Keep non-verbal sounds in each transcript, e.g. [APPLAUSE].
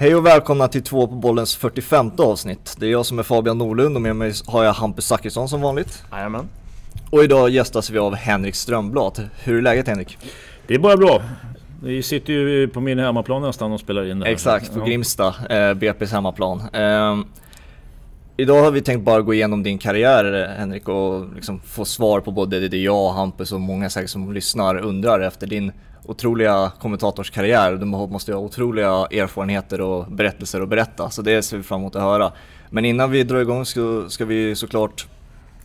Hej och välkomna till två på bollens 45 avsnitt. Det är jag som är Fabian Norlund och med mig har jag Hampus Zachrisson som vanligt. Jajamän. Och idag gästas vi av Henrik Strömblad. Hur är läget Henrik? Det är bara bra. Vi sitter ju på min hemmaplan nästan och spelar in det här. Exakt, på Grimsta, eh, BP's hemmaplan. Idag har vi tänkt bara gå igenom din karriär Henrik och liksom få svar på både det jag, och Hampus och många säkert som lyssnar undrar efter din otroliga kommentatorskarriär. Du måste ju ha otroliga erfarenheter och berättelser att berätta, så det ser vi fram emot att höra. Men innan vi drar igång så ska vi såklart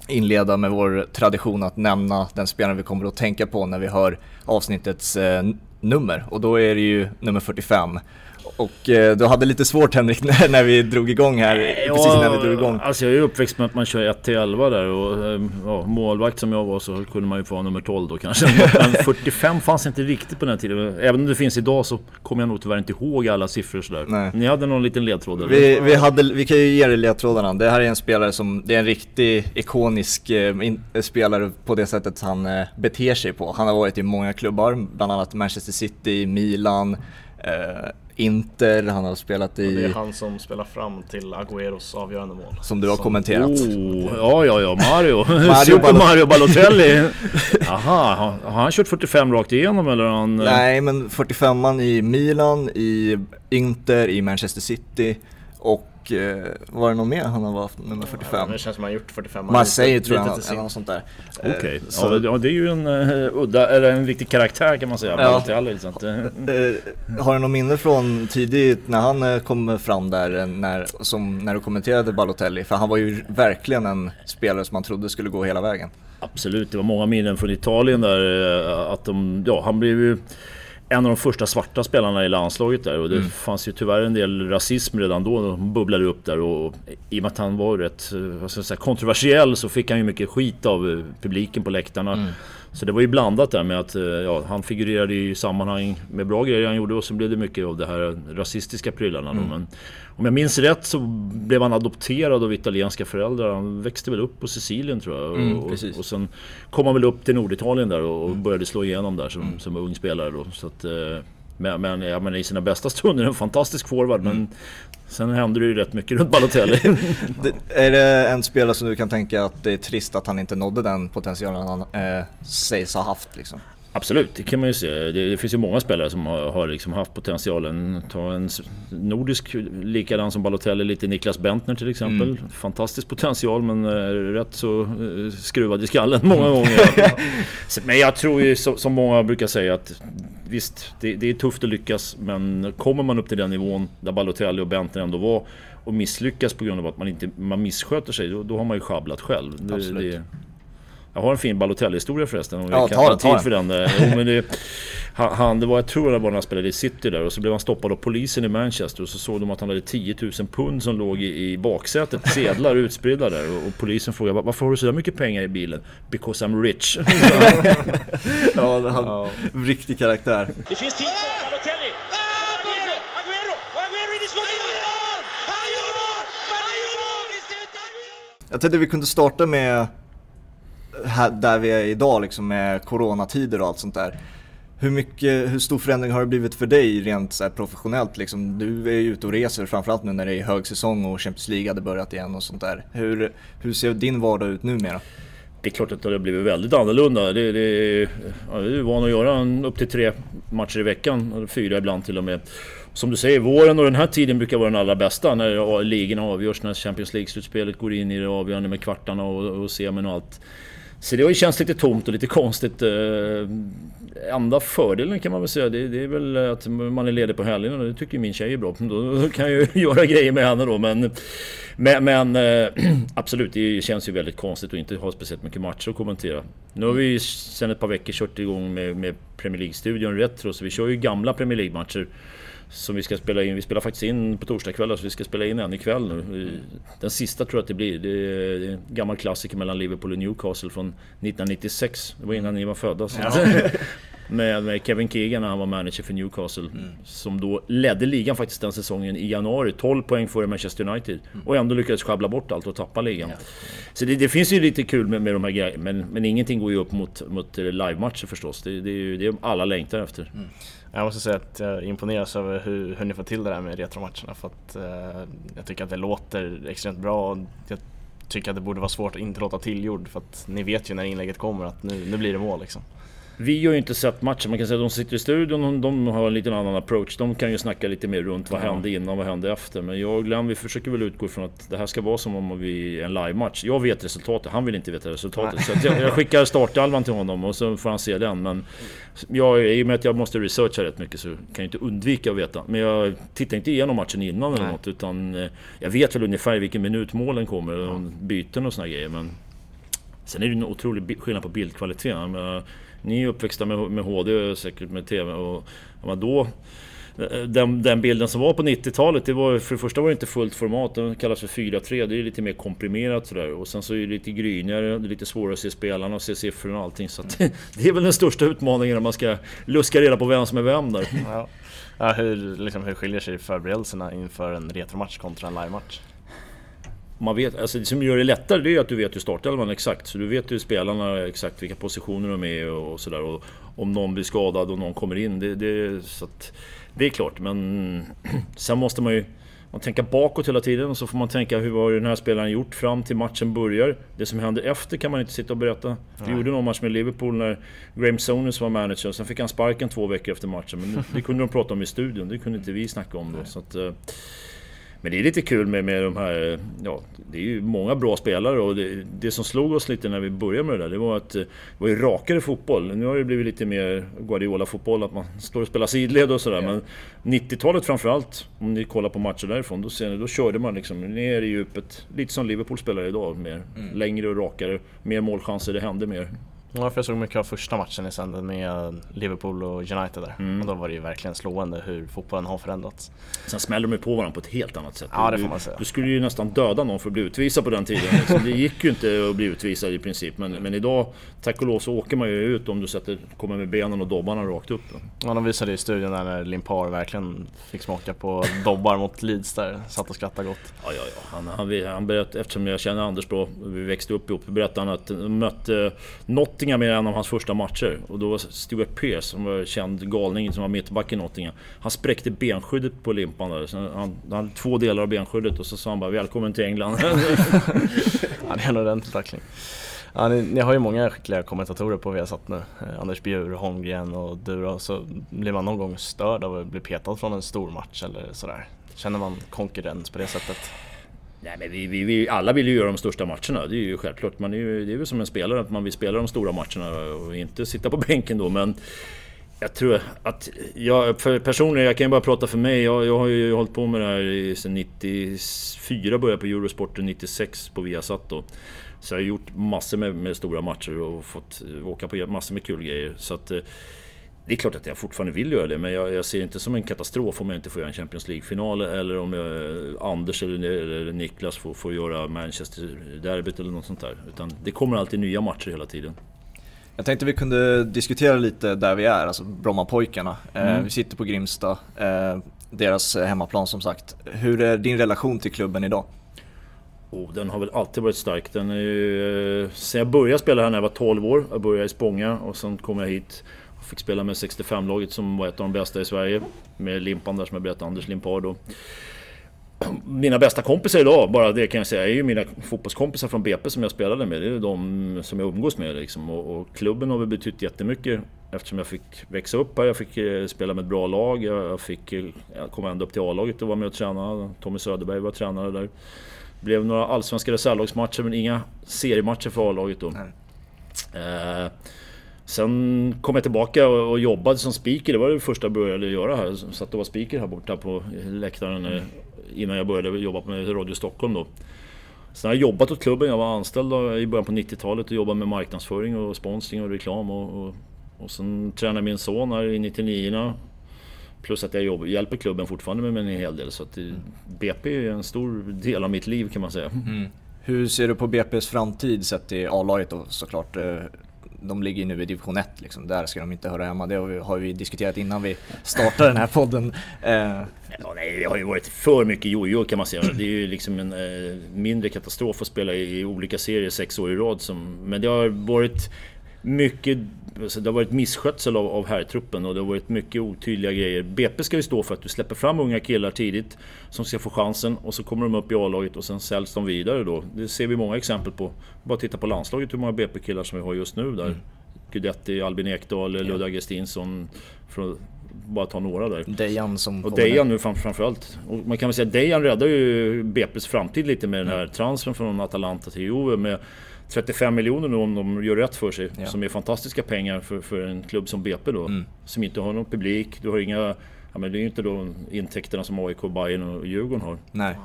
inleda med vår tradition att nämna den spelare vi kommer att tänka på när vi hör avsnittets eh, nummer och då är det ju nummer 45 och eh, du hade lite svårt Henrik [LAUGHS] när, vi drog igång här, ja, precis när vi drog igång. Alltså jag är uppväxt med att man kör 1 till 11 där och eh, ja, målvakt som jag var så kunde man ju få nummer 12 då kanske. [LAUGHS] Men 45 fanns inte riktigt på den tiden. Även om det finns idag så kommer jag nog tyvärr inte ihåg alla siffror sådär. Nej. Ni hade någon liten ledtråd eller? Vi, vi, hade, vi kan ju ge dig ledtrådarna. Det här är en spelare som, det är en riktig ikonisk eh, in, spelare på det sättet han eh, beter sig på. Han har varit i många klubbar, bland annat Manchester City, Milan, eh, Inter, han har spelat i... Och det är han som spelar fram till Agüeros avgörande mål. Som du har som... kommenterat. Oh, ja, ja, ja, Mario. Mario [LAUGHS] Super Mario Balotelli. [LAUGHS] Jaha, har han kört 45 rakt igenom eller han... Nej, men 45an i Milan, i Inter, i Manchester City och och eh, var det någon mer han har varit nummer 45? Ja, det känns som han gjort 45 Marseille tror jag eller något sånt där. Okej, okay. eh, ja, det är ju en uh, udda, eller en riktig karaktär kan man säga. Ja. Alla, sånt. Uh, har du någon minne från tidigt när han kom fram där, när, som, när du kommenterade Balotelli? För han var ju verkligen en spelare som man trodde skulle gå hela vägen. Absolut, det var många minnen från Italien där. Att de, ja, han blev ju en av de första svarta spelarna i landslaget där och det mm. fanns ju tyvärr en del rasism redan då. De bubblade upp där och i och med att han var rätt vad ska jag säga, kontroversiell så fick han ju mycket skit av eh, publiken på läktarna. Mm. Så det var ju blandat där med att eh, ja, han figurerade i sammanhang med bra grejer han gjorde och så blev det mycket av det här rasistiska prylarna. Mm. Men om jag minns rätt så blev han adopterad av italienska föräldrar. Han växte väl upp på Sicilien tror jag. Mm, och, och, sen kom han väl upp till Norditalien där och mm. började slå igenom där som, mm. som ung spelare då. Så att, eh, men, men, ja, men i sina bästa stunder en fantastisk forward. Men mm sen hände det ju rätt mycket runt Balotelli. [LAUGHS] det, är det en spelare som du kan tänka att det är trist att han inte nådde den potentialen han eh, sägs ha haft liksom? Absolut, det kan man ju se. Det, det finns ju många spelare som har, har liksom haft potentialen. Ta en nordisk likadan som Balotelli, lite Niklas Bentner till exempel. Mm. Fantastisk potential men äh, rätt så äh, skruvad i skallen [LAUGHS] många gånger. men jag tror ju som, som många brukar säga att visst, det, det, är tufft att lyckas men kommer man upp till den nivån där Balotelli och Bentner ändå var och misslyckas på grund av att man inte man missköter sig, då, då har man ju sjabblat själv. Det, det, jag har en fin Balotelli-historia förresten. Om ja, ta den, ta för den. [LAUGHS] Jo, men det, han, det var, jag tror det var när han spelade i City där och så blev han stoppad av polisen i Manchester och så såg de att han hade 10 000 pund som låg i, i baksätet, sedlar utspridda där och, och, polisen frågade varför har du så där mycket pengar i bilen? Because I'm rich. [LAUGHS] ja, han, ja. riktig karaktär. Det finns tid för Balotelli! Jag tänkte vi kunde starta med här, där vi är idag liksom med coronatider och allt sånt där. Hur, mycket, hur stor förändring har det blivit för dig rent så professionellt? Liksom, du är ju ute och reser framförallt nu när det är högsäsong och Champions League hade börjat igen och sånt där. Hur, hur ser din vardag ut numera? Det är klart att det har blivit väldigt annorlunda. Det, det, ja, vi är van att göra en, upp till tre matcher i veckan, fyra ibland till och med. Som du säger, våren och den här tiden brukar vara den allra bästa när ligorna avgörs, när Champions League-slutspelet går in i det avgörande med kvartarna och, och semin och allt. Så det har ju känts lite tomt och lite konstigt. Eh, enda fördelen kan man väl säga, det, det är väl att man är ledig på helgerna. Det tycker min tjej är bra. Då kan jag ju [LAUGHS] göra grejer med henne då. Men, men, men eh, [CLEARS THROAT] absolut, det känns ju väldigt konstigt att inte ha speciellt mycket matcher att kommentera. Nu har vi sedan ett par veckor kört igång med, med Premier League-studion Retro, så vi kör ju gamla Premier League-matcher som vi ska spela in. Vi spelar faktiskt in på torsdagskvällar så vi ska spela in en ikväll nu. Den sista tror jag att det blir. Det är en gammal klassiker mellan Liverpool och Newcastle från 1996. Det var innan ni var födda. Ja. [LAUGHS] med, med, Kevin Keegan när han var manager för Newcastle. Mm. Som då ledde ligan faktiskt den säsongen i januari. 12 poäng före Manchester United. Mm. Och ändå lyckades sjabbla bort allt och tappa ligan. Ja. Så det, det, finns ju lite kul med, med de här grejerna. Men, men ingenting går ju upp mot, mot livematcher förstås. Det, det, är ju det alla längtar efter. Mm. Jag måste säga att jag imponeras över hur, hur ni får till det där med retromatcherna för att eh, jag tycker att det låter extremt bra och jag tycker att det borde vara svårt att inte låta tillgjord för att ni vet ju när inlägget kommer att nu, nu blir det mål liksom. Vi har ju inte sett matchen, man kan säga att de sitter i studion och de har en liten annan approach. De kan ju snacka lite mer runt vad hände innan, vad hände efter. Men jag och Glenn vi försöker väl utgå ifrån att det här ska vara som om vi är en live-match. Jag vet resultatet, han vill inte veta resultatet. Nej. Så jag, jag, skickar startelvan till honom och så får han se den. Men jag, i och med att jag måste researcha rätt mycket så kan jag inte undvika att veta. Men jag tittar inte igenom matchen innan eller något. Utan eh, jag vet väl ungefär vilken minut målen kommer, och byten och såna grejer. Men sen är det en otrolig skillnad på bildkvaliteten. Ni är uppväxta med, med HD säkert med TV och ja, då eh, den, den, bilden som var på 90-talet, det var för det första var det inte fullt format, den kallas för 4-3, det är lite mer komprimerat sådär. Och sen så är det lite grynigare, det är lite svårare att se spelarna och se siffrorna och allting. Så att, [LAUGHS] det är väl den största utmaningen när man ska luska reda på vem som är vem där. Ja. Ja, hur, liksom, hur skiljer sig förberedelserna inför en retromatch kontra en livematch? Man vet, alltså det som gör det lättare det är att du vet hur startelvan exakt. Så du vet ju spelarna exakt vilka positioner de är och sådär. Och om någon blir skadad och någon kommer in. Det, det, så att, det är klart, men [CLEARS THROAT] sen måste man ju man tänka bakåt hela tiden och så får man tänka hur har den här spelaren gjort fram till matchen börjar. Det som händer efter kan man inte sitta och berätta. Vi gjorde någon match med Liverpool när Graham Souness var manager. Sen fick han sparken två veckor efter matchen. Men det kunde de prata om i studion, det kunde inte vi snacka om då. Så att, eh, men det är lite kul med, med de här... Ja, det är ju många bra spelare och det, det som slog oss lite när vi började med det där, det var att det var ju rakare fotboll. Nu har det blivit lite mer Guardiola-fotboll, att man står och spelar sidled och sådär. Ja. Men 90-talet framförallt, om ni kollar på matcher därifrån, då, ser ni, då körde man liksom ner i djupet. Lite som Liverpool spelar idag, mer mm. längre och rakare. Mer målchanser, det hände mer. Ja, för jag såg mycket av första matchen i sänden med Liverpool och United där. Mm. Och då var det ju verkligen slående hur fotbollen har förändrats. Sen smäller de ju på varandra på ett helt annat sätt. Ja, det får man säga. Du, skulle ju nästan döda någon för att bli utvisad på den tiden. [LAUGHS] Liksom. Det gick ju inte att bli utvisad i princip. Men, men idag, tack och lov, så åker man ju ut om du sätter, kommer med benen och dobbarna rakt upp. Ja, de visade i studion där när Limpar verkligen fick smaka på [LAUGHS] dobbar mot Leeds där. Satt och skrattade gott. Ja, ja, ja. Han, han, han berättade, eftersom jag känner Anders bra, vi växte upp ihop, berättade han att de mötte något Nottingham i en av hans första matcher och då var Stuart Pearce som var känd galning som var mittback i Nottingham. Han spräckte benskyddet på limpan där. Så han, han hade två delar av benskyddet och så sa han bara Välkommen till England. [LAUGHS] ja, det är en ordentlig tackling. Ja, ni, ni, har ju många skickliga kommentatorer på Viasat nu. Eh, Anders Bjur, Holmgren och du då. Så blir man någon gång störd av att bli petad från en stor match eller sådär? Känner man konkurrens på det sättet? Nej, men vi, vi, vi, alla vill ju göra de största matcherna, det är ju självklart. Man är ju, det är väl som en spelare att man vill spela de stora matcherna och inte sitta på [LAUGHS] bänken då. Men jag tror att jag för personligen, jag kan ju bara prata för mig. Jag, jag har ju hållit på med det här sedan 94, började på Eurosporten 96 på Viasat då. Så jag har gjort massor med, med stora matcher och fått åka på massor med kul grejer. Så att, eh, det är klart att jag fortfarande vill göra det, men jag, jag ser det inte som en katastrof om jag inte får göra en Champions League-final eller om jag, Anders eller, eller Niklas får, får göra Manchester-derbyt eller något sånt där. Utan det kommer alltid nya matcher hela tiden. Jag tänkte vi kunde diskutera lite där vi är, alltså Brommapojkarna. Eh, mm. vi sitter på Grimsta, eh, deras hemmaplan som sagt. Hur är din relation till klubben idag? Oh, den har väl alltid varit stark. Den är ju, eh, sen jag började spela här när jag var 12 år, jag började i Spånga och sen kom jag hit Fick spela med 65-laget som var ett av de bästa i Sverige. Med Limpan där som jag berättade, Anders Limpar då. Mina bästa kompisar idag, bara det kan jag säga, är ju mina fotbollskompisar från BP som jag spelade med. Det är de som jag umgås med liksom. och, och klubben har väl betytt jättemycket eftersom jag fick växa upp här. Jag fick eh, spela med ett bra lag. Jag fick jag komma ända upp till A-laget och vara med och träna. Tommy Söderberg var tränare där. Det blev några allsvenska reservlagsmatcher men inga seriematcher för A-laget då. Eh, Sen kom jag tillbaka och, jobbade som speaker. Det var det första jag började göra här. Jag satt och var speaker här borta på läktaren innan jag började jobba med Radio Stockholm då. Sen har jag jobbat åt klubben. Jag var anställd i början på 90-talet och jobbade med marknadsföring och sponsring och reklam. Och, och, och sen tränade min son här i 99 Plus att jag jobbar, hjälper klubben fortfarande med en hel del. Så att BP är en stor del av mitt liv kan man säga. Mm. Hur ser du på BP's framtid sett i A-laget då såklart? Eh, de ligger nu i division 1 liksom. Där ska de inte höra hemma. Det har vi diskuterat innan vi startade den här podden. Eh. Ja, nej, det har ju varit för mycket jojo kan man säga. Det är ju liksom en eh, mindre katastrof att spela i, i olika serier sex år i rad. Som, men det har varit mycket alltså det har varit misskötsel av, av herrtruppen och det har varit mycket otydliga grejer. BP ska ju stå för att du släpper fram unga killar tidigt som ska få chansen och så kommer de upp i A-laget och sen säljs de vidare då. Det ser vi många exempel på. Bara titta på landslaget hur många BP-killar som vi har just nu där. Mm. Guidetti, Albin Ekdal, ja. Ludde Augustinsson. För att bara ta några där. Dejan som Och Dejan nu fram, framförallt. Och man kan väl säga att Dejan räddar ju BP's framtid lite med den här transfern från Atalanta till Juve. Med 35 miljoner nu om de gör rätt för sig. Ja. Som är fantastiska pengar för, för en klubb som BP då. Mm. Som inte har någon publik. Du har inga... Ja, men det är ju inte då intäkterna som AIK, Bayern och Djurgården har. Nej.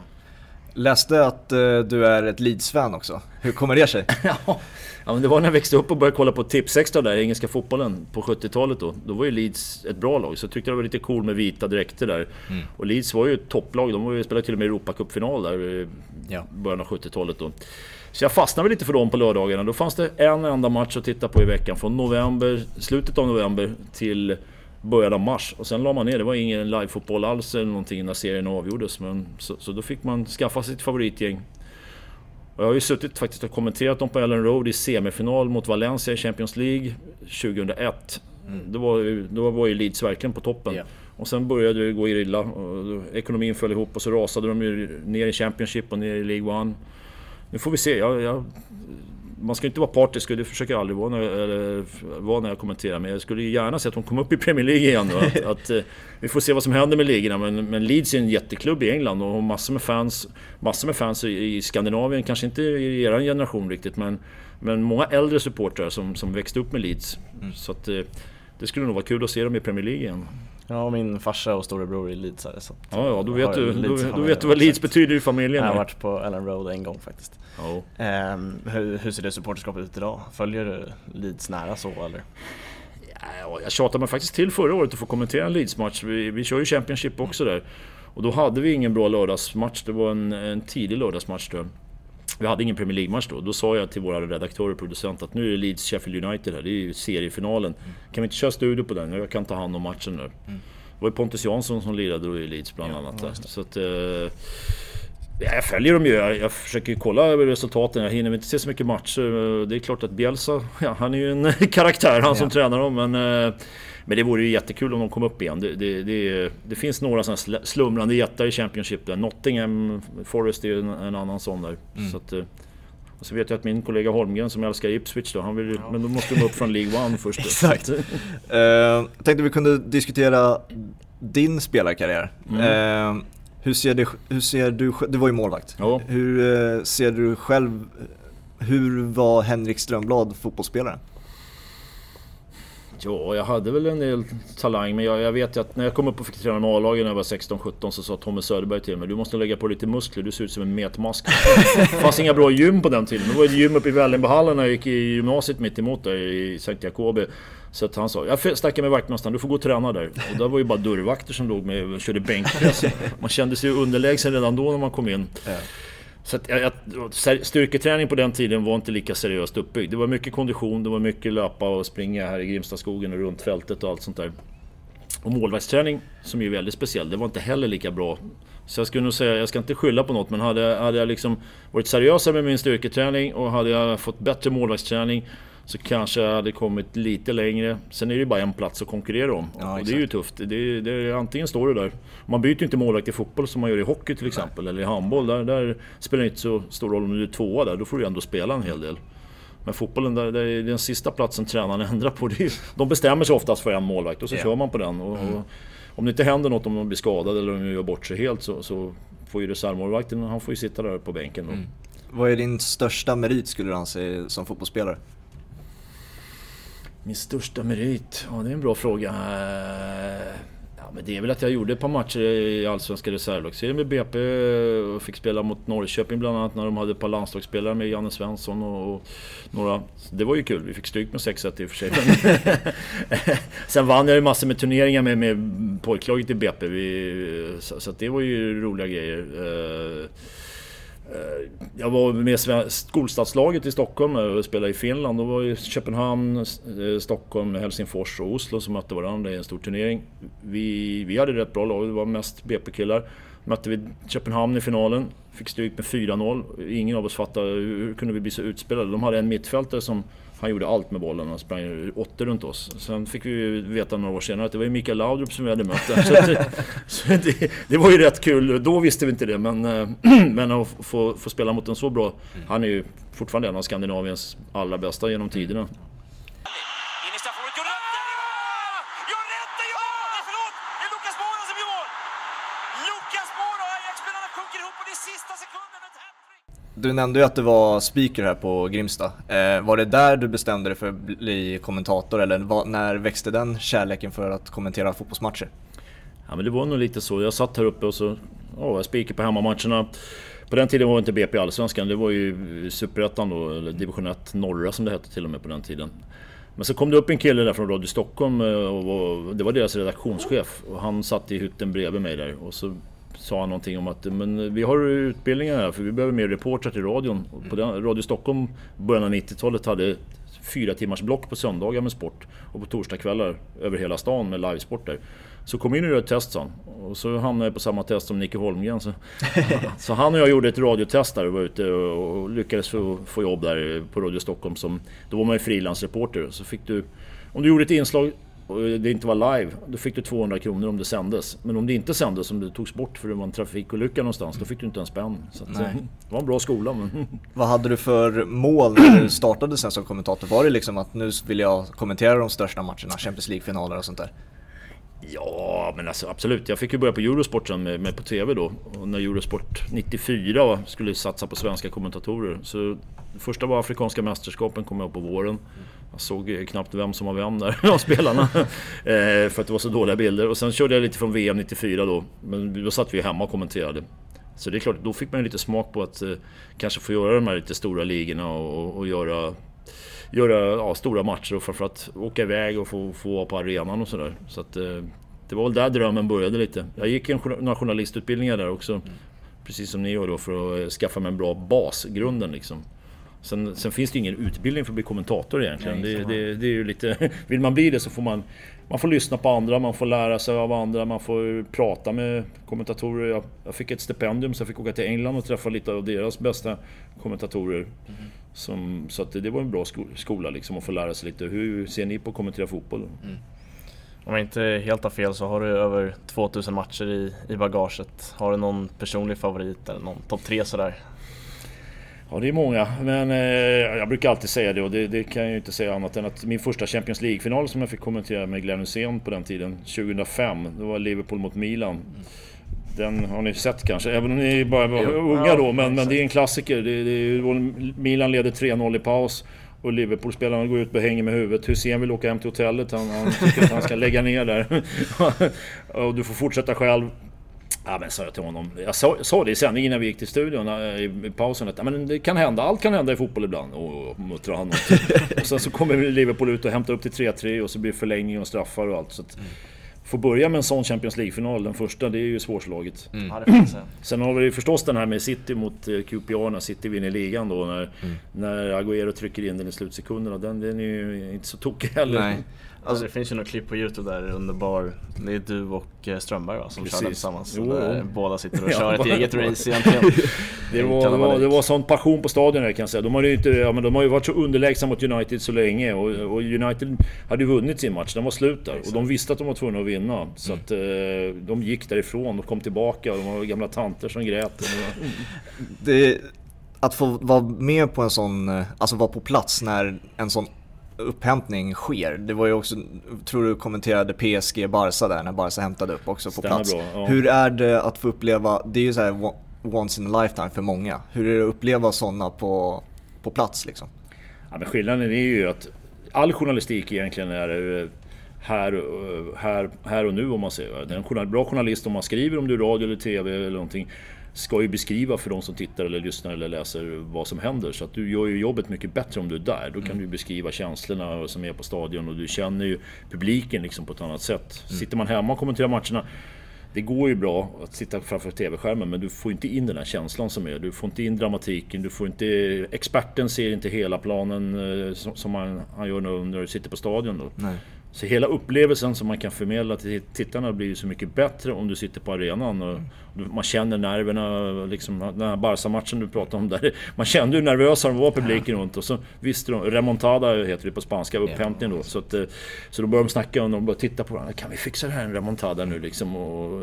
Läste att uh, du är ett Leeds-fan också. Hur kommer det sig? [LAUGHS] ja, men det var när jag växte upp och började kolla på Tipsextra där, engelska fotbollen, på 70-talet då. Då var ju Leeds ett bra lag, så jag tyckte det var lite cool med vita dräkter där. Mm. Och Leeds var ju ett topplag, de var ju, spelade till och med Europacupfinal där i ja. början av 70-talet då. Så jag fastnade lite för dem på lördagarna. Då fanns det en enda match att titta på i veckan. Från november, slutet av november till början av mars. Och sen la man ner. Det var ingen live-fotboll alls eller någonting när serien avgjordes. Men, så, så då fick man skaffa sitt favoritgäng. Och jag har ju suttit faktiskt och kommenterat dem på Ellen Road i semifinal mot Valencia i Champions League 2001. Mm. Då, var, då var ju Leeds verkligen på toppen. Yeah. Och sen började det gå illa. Och ekonomin föll ihop och så rasade de ju ner i Championship och ner i League One. Nu får vi se. Jag, jag, man ska inte vara partisk, det försöker jag aldrig vara när, eller, vara när jag kommenterar. Men jag skulle gärna se att de kom upp i Premier League igen. Att, att, eh, vi får se vad som händer med ligorna. Men, men Leeds är en jätteklubb i England och har massor med fans, massor med fans i, i Skandinavien. Kanske inte i er generation riktigt, men, men många äldre supportrar som, som växte upp med Leeds. Mm. Så att, eh, det skulle nog vara kul att se dem i Premier League igen. Ja, min farsa och storebror är Leedsare så Ja, ja, då vet, du, då, då vet du vad Leeds betyder i familjen. Jag har varit på Ellen Road en gång faktiskt. Oh. Um, hur, hur ser det supporterskapet ut idag? Följer du Leeds nära så eller? Ja, jag tjatade mig faktiskt till förra året att få kommentera en Leeds-match. Vi, vi kör ju Championship också där. Och då hade vi ingen bra lördagsmatch. Det var en, en tidig lördagsmatch tror jag. Vi hade ingen Premier League-match då. Då sa jag till våra redaktörer och producenter att nu är det Leeds Sheffield United här. Det är ju seriefinalen. Mm. Kan vi inte köra studio på den? Jag kan ta hand om matchen nu. Mm. Det var ju Pontus Jansson som lirade då i Leeds bland ja, annat. Så att, eh, jag följer dem ju. Jag, försöker kolla resultaten. Jag hinner inte se så mycket matcher. Det är klart att Bielsa, ja, han är ju en [LAUGHS] karaktär han ja. som tränar dem. Men, eh, men det vore ju jättekul om de kom upp igen. Det, det, det, det finns några sådana slumrande jättar i Championship där. Nottingham Forest är en, en annan sån där. Mm. Så att, eh, och så vet jag att min kollega Holmgren som älskar Ipswich då, han vill, ja. men då måste de upp från League One [LAUGHS] först. Exakt. uh, tänkte vi kunde diskutera din spelarkarriär. Mm. Uh, hur ser, det, hur ser du, du var ju målvakt. Ja. Hur uh, ser du själv, hur var Henrik Strömblad fotbollsspelare? Ja, jag hade väl en del talang, men jag, jag vet ju att när jag kom upp och fick träna med A-lagen när jag var 16-17 så sa Tommy Söderberg till mig Du måste lägga på lite muskler, du ser ut som en metmask. det fanns inga bra gym på den tiden. Det var ett gym uppe i Vällingbyhallen när jag gick i gymnasiet mitt emot där i Sankt Jacobi. Så att han sa, jag snackar med vaktmästaren, du får gå och träna där. Och där var ju bara dörrvakter som låg med och körde bänkpress. Man kände sig underlägsen redan då när man kom in. Så att, jag, styrketräning på den tiden var inte lika seriöst uppbyggd. Det var mycket kondition, det var mycket löpa och springa här i Grimstaskogen och runt fältet och allt sånt där. Och målvaktsträning, som är väldigt speciell, det var inte heller lika bra. Så jag skulle nog säga, jag ska inte skylla på något, men hade, hade jag liksom varit seriösare med min styrketräning och hade jag fått bättre målvaktsträning så kanske jag hade kommit lite längre. Sen är det ju bara en plats att konkurrera om. Ja, och det är ju tufft. Det, det, antingen står du där. Man byter ju inte målvakt i fotboll som man gör i hockey till exempel. Nej. Eller i handboll. Där, där spelar det inte så stor roll om du är tvåa där. Då får du ändå spela en hel del. Men fotbollen, där, där är den sista platsen tränaren [LAUGHS] ändrar på. Det är, de bestämmer sig oftast för en målvakt och så yeah. kör man på den. Och, mm. och, om det inte händer något, om de blir skadade eller om de gör bort sig helt så, så får ju reservmålvakten, han får ju sitta där på bänken. Mm. Vad är din största merit skulle du anse som fotbollsspelare? Min största merit? Ja, det är en bra fråga. Eh, ja, men det är väl att jag gjorde ett par matcher i Allsvenska reservlagsserien med BP och fick spela mot Norrköping bland annat när de hade ett par landslagsspelare med Janne Svensson och, några. Det var ju kul, vi fick stryk med 6-1 i och för sig. [LAUGHS] Sen vann jag ju massor med turneringar med, med pojklaget i BP, vi, så, så det var ju roliga grejer. Eh, Eh, jag var med skolstadslaget i Stockholm eh, och spelade i Finland. Då var det Köpenhamn, eh, Stockholm, Helsingfors och Oslo som mötte varandra i en stor turnering. Vi, vi hade rätt bra lag, det var mest BP-killar. Mötte vi Köpenhamn i finalen. Fick stryk med 4-0. Ingen av oss fattade hur kunde vi bli så utspelade. De hade en mittfältare som han gjorde allt med bollen. Han sprang åtta runt oss. Sen fick vi veta några år senare att det var Mikael Laudrup som vi hade mött där. Så, det, [LAUGHS] så det, det, var ju rätt kul. Då visste vi inte det. Men, eh, [CLEARS THROAT] men att få, få spela mot en så bra... Han är ju fortfarande en av Skandinaviens allra bästa genom tiderna. Du nämnde ju att du var speaker här på Grimsta. Eh, var det där du bestämde dig för att bli kommentator eller var, när växte den kärleken för att kommentera fotbollsmatcher? Ja men det var nog lite så. Jag satt här uppe och så oh, jag speaker på hemmamatcherna. På den tiden var inte BP Allsvenskan, det var ju Superettan då, eller Division 1 Norra som det hette till och med på den tiden. Men så kom det upp en kille där från Radio Stockholm eh, och det var deras redaktionschef. Och han satt i hytten bredvid mig där och så sa han någonting om att men vi har utbildningar här för vi behöver mer reportrar till radion. På den, Radio Stockholm början av 90-talet hade fyra timmars block på söndagar med sport och på torsdagskvällar över hela stan med livesporter. Så kom in och gör ett test sa han. Och så hamnade jag på samma test som Nicke Holmgren. Så, [LAUGHS] så han och jag gjorde ett radiotest där och var ute och lyckades få, få jobb där på Radio Stockholm. Som, då var man ju frilansreporter. Så fick du, om du gjorde ett inslag och det inte var live, då fick du 200 kronor om det sändes. Men om det inte sändes, om det togs bort för det var en trafikolycka någonstans, då fick du inte en spänn. Så att, det var en bra skola. Men... [LAUGHS] Vad hade du för mål när du startade sen som kommentator? Var det liksom att nu vill jag kommentera de största matcherna, Champions League-finaler och sånt där? Ja, men alltså, absolut. Jag fick ju börja på Eurosport sen med, med på TV då. Och när Eurosport 94 skulle satsa på svenska kommentatorer. Så första var Afrikanska mästerskapen, kom jag på våren. Jag såg knappt vem som var vem där [LAUGHS] av spelarna. [LAUGHS] eh, för att det var så dåliga bilder. Och sen körde jag lite från VM 94 då. Men då satt vi hemma och kommenterade. Så det är klart, då fick man ju lite smak på att eh, kanske få göra de här lite stora ligorna och, och göra, göra ja, stora matcher och framförallt åka iväg och få, få vara på arenan och sådär. Så att eh, det var väl där drömmen började lite. Jag gick en, några journalistutbildningar där också. Mm. Precis som ni gör då för att skaffa mig en bra bas, grunden liksom. Sen, sen, finns det ingen utbildning för att bli kommentator egentligen. Nej, det, det, det, är ju lite, [LAUGHS] vill man bli det så får man, man får lyssna på andra, man får lära sig av andra, man får prata med kommentatorer. Jag, jag fick ett stipendium så jag fick åka till England och träffa lite av deras bästa kommentatorer. Mm. Som, så att det var en bra skola liksom att få lära sig lite. Hur ser ni på att kommentera fotboll? Mm. Om jag inte helt har fel så har du över 2000 matcher i, i bagaget. Har du någon personlig favorit eller någon topp tre sådär? Ja, det är många. Men eh, jag brukar alltid säga det och det, det, kan jag ju inte säga annat än att min första Champions League-final som jag fick kommentera med Glenn Hysén på den tiden, 2005, det var Liverpool mot Milan. Den har ni sett kanske, även om ni bara var unga då, men, men det är en klassiker. Det, det, Milan leder 3-0 i paus och Liverpool-spelarna går ut och hänger med huvudet. Hussein vill åka hem till hotellet, han, han tycker att han ska [LAUGHS] lägga ner där. [LAUGHS] och du får fortsätta själv. Ja men sa jag till honom. Jag sa, sa det i sändningen när vi gick till studion eh, i pausen. Att, men det kan hända, allt kan hända i fotboll ibland. Och muttrade han. [LAUGHS] och sen så kommer Liverpool ut och hämtar upp till 3-3 och så blir det förlängning och straffar och allt. Så att, mm. Få börja med en sån Champions League-final, den första, det är ju svårslaget. Mm. Ja, Sen har vi förstås den här med City mot eh, QPR när City vinner ligan då. När, mm. när Agüero trycker in den i slutsekunderna. Den, den är ju inte så tokig heller. Nej. Alltså det finns ju något klipp på Youtube där under bar, det är du och eh, Strömberg va, som Precis. kör tillsammans. Jo, där båda sitter och [LAUGHS] kör ett eget race egentligen. [LAUGHS] det, var, det, var, det var sån passion på stadion här kan jag säga. De har ju, inte, ja, men de har ju varit så underlägsna mot United så länge och, och United hade ju vunnit sin match, den var slut där. Och de visste att de var tvungna att vinna. Så mm. att eh, de gick därifrån och kom tillbaka och de var gamla tanter som grät. det, att få vara med på en sån, eh, alltså vara på plats när en sån upphämtning sker. Det var ju också, tror du kommenterade PSG Barca där när Barca hämtade upp också på Stämmer plats. Bra, ja. Hur är det att få uppleva, det är ju så här once in a lifetime för många. Hur är det att uppleva sådana på, på plats liksom? Ja, men skillnaden är ju att all journalistik egentligen är eh, här, här, här och nu om man säger. Det är en bra journalist om man skriver om du är radio eller TV eller någonting ska ju beskriva för de som tittar eller lyssnar eller läser vad som händer. Så att du gör ju jobbet mycket bättre om du är där. Då kan mm. du beskriva känslorna som är på stadion och du känner ju publiken liksom på ett annat sätt. Mm. Sitter man hemma och kommenterar matcherna det går ju bra att sitta framför TV-skärmen men du får inte in den här känslan som är. Du får inte in dramatiken, du får inte... Experten ser inte hela planen eh, som, han, han gör när du sitter på stadion då. Nej. Så hela upplevelsen som man kan förmedla till tittarna blir ju så mycket bättre om du sitter på arenan. Och man känner nerverna, liksom den här Barca-matchen du pratade om där. Man kände hur nervösa de var publiken runt och så visste de, remontada heter det på spanska, upphämtning då. Så, att, eh, så då började de snacka och de började titta på varandra. Kan vi fixa det här en remontada nu liksom? Och,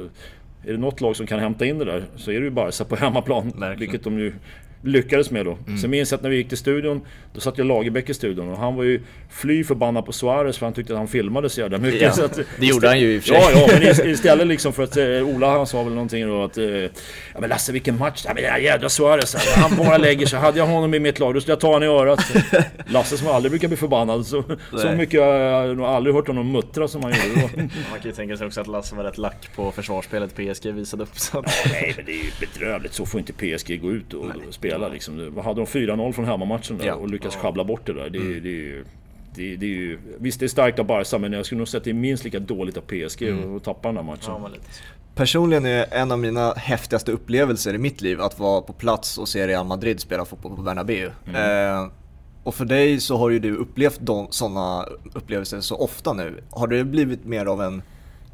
är det något lag som kan hämta in det där så är det ju Barca på hemmaplan. Verkligen. Vilket de ju lyckades med då. Mm. Sen minns jag att när vi gick till studion, då satt jag Lagerbäck i studion och han var ju fly förbannad på Suarez för han tyckte att han filmade så jävla mycket. Ja, så att, det gjorde han ju i och för sig. Ja, ja, men istället liksom för att eh, Ola han sa väl någonting då att eh, Ja men Lasse vilken match! Ja men den jävla Suarez han bara lägger sig. Hade jag honom i mitt lag då skulle jag ta honom i örat. Lasse som aldrig brukar bli förbannad. Så, så mycket har jag nog aldrig hört honom muttra som han gjorde då. Man kan ju tänka sig också att Lasse var rätt lack på försvarsspelet PSG visade upp. Så. nej men det är ju bedrövligt. Så får inte PSG gå ut och nej. spela liksom hade de 4-0 från hemmamatchen där ja. och lyckats sjabbla bort det där. Det, mm. det, är det, det är ju, visst, det är starkt av Barca, men jag skulle nog säga att det är minst lika dåligt av PSG mm. att tappa den här matchen. Ja, Personligen är en av mina häftigaste upplevelser i mitt liv att vara på plats och se Real Madrid spela fotboll på Bernabéu. Mm. Eh, och för dig så har ju du upplevt sådana upplevelser så ofta nu. Har det blivit mer av en,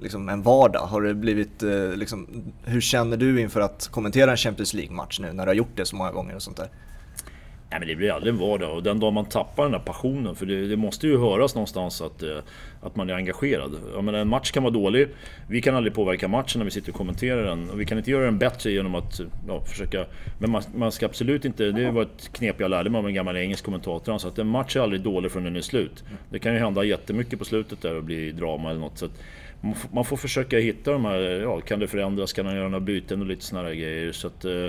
liksom en vardag? Har det blivit, eh, liksom, hur känner du inför att kommentera en Champions League-match nu när du har gjort det så många gånger och sånt där? Nej men det blir aldrig en vardag och den dag man tappar den där passionen, för det, det måste ju höras någonstans att, eh, att man är engagerad. Jag menar, en match kan vara dålig, vi kan aldrig påverka matchen när vi sitter och kommenterar den. Och vi kan inte göra den bättre genom att ja, försöka... Men man, man, ska absolut inte... Det var ett knep jag lärde mig av en gammal engelsk kommentator. Han sa att en match är aldrig dålig förrän den är slut. Det kan ju hända jättemycket på slutet där och bli drama eller något. Så att man får försöka hitta de här... Ja, kan det förändras? Kan man göra några byten och lite sådana här grejer? Så att, eh,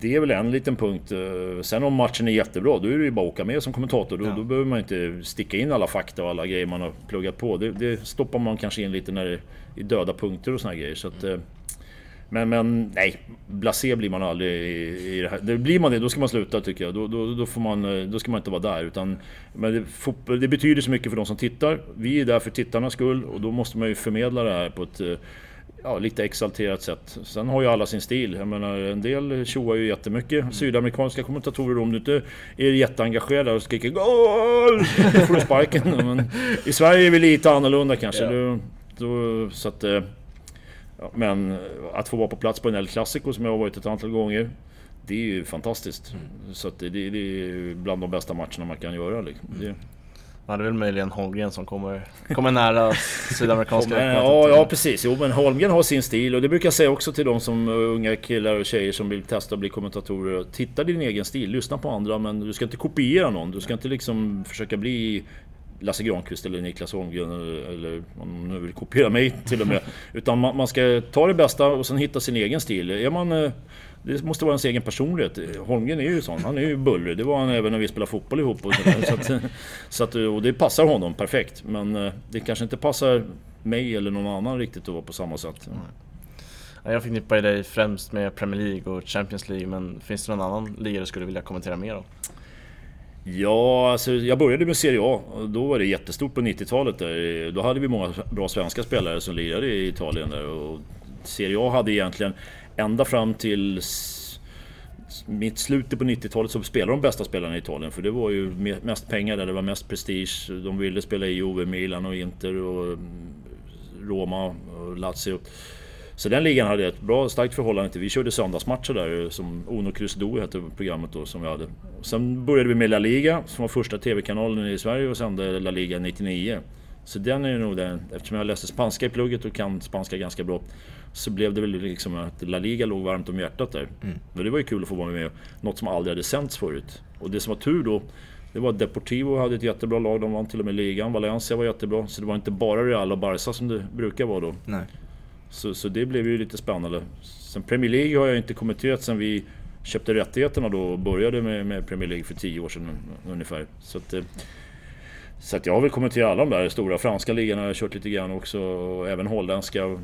det är väl en liten punkt. Eh, sen om matchen är jättebra, då är det ju bara att åka med som kommentator. Då, ja. då behöver man inte sticka in alla fakta och alla grejer man har pluggat på. Det, det stoppar man kanske in lite när det är döda punkter och såna grejer. Så att, mm. Men, men nej, blasé blir man aldrig i, i det här. Det blir man det, då ska man sluta tycker jag. Då, då, då, får man, eh, då ska man inte vara där. Utan, men det, fotboll, det betyder så mycket för de som tittar. Vi är där för tittarnas skull och då måste man ju förmedla det här på ett ja, lite exalterat sätt. Sen har ju alla sin stil. Jag menar, en del tjoar ju jättemycket. Mm. Sydamerikanska kommentatorer, om du inte är jätteengagerad och skriker GOL! Då får du sparken. [LAUGHS] Men I Sverige är vi lite annorlunda kanske. Ja. Då, då, så att, eh, men att få vara på plats på en El Clasico som jag har varit ett antal gånger. Det är ju fantastiskt. Mm. Så det, det, är bland de bästa matcherna man kan göra. Liksom. Det, Ja, det är väl möjligen Holmgren som kommer, kommer nära [LAUGHS] sydamerikanska ja, ja, precis. Jo, men Holmgren har sin stil och det brukar jag säga också till de som unga killar och tjejer som vill testa att bli kommentatorer. Titta din egen stil, lyssna på andra men du ska inte kopiera någon. Du ska inte liksom försöka bli Lasse Granqvist eller Niklas Holmgren eller om nu vill kopiera mig till och med. [LAUGHS] Utan man, man, ska ta det bästa och sen hitta sin egen stil. Är man eh, det måste vara ens egen personlighet. Holmgren är ju sån. Han är ju bullrig. Det var han även när vi spelade fotboll ihop. Och, så, att, [LAUGHS] så att, och det passar honom perfekt. Men eh, det kanske inte passar mig eller någon annan riktigt att vara på samma sätt. Jag förknippar dig främst med Premier League och Champions League. Men finns det någon annan liga du skulle vilja kommentera mer om? Ja, alltså jag började med Serie A. Då var det jättestort på 90-talet. Då hade vi många bra svenska spelare som lirade i Italien. Där. Och Serie A hade egentligen ända fram till mitt slutet på 90-talet så spelade de bästa spelarna i Italien för det var ju mest pengar där, det var mest prestige. De ville spela i Juve, Milan och Inter och mm, Roma och Lazio. Så den ligan hade ett bra, starkt förhållande till. Vi körde söndagsmatcher där som Uno Cruz Do hette programmet då som vi hade. Sen började vi med La Liga som var första TV-kanalen i Sverige och sände La Liga 99. Så den är nog den, eftersom jag läste spanska i plugget och kan spanska ganska bra så blev det väl liksom att La Liga låg varmt om hjärtat där. Mm. Och det var ju kul att få vara med något som aldrig hade sänts förut. Och det som var tur då, det var att Deportivo hade ett jättebra lag, de vann till och med ligan. Valencia var jättebra, så det var inte bara Real och Barca som det brukar vara då. Nej. Så, så det blev ju lite spännande. Sen Premier League har jag inte kommenterat sen vi köpte rättigheterna då och började med, med Premier League för tio år sedan ungefär. Så att, eh, så att jag har väl kommenterat alla de där stora. Franska ligan har jag kört lite grann också, och även holländska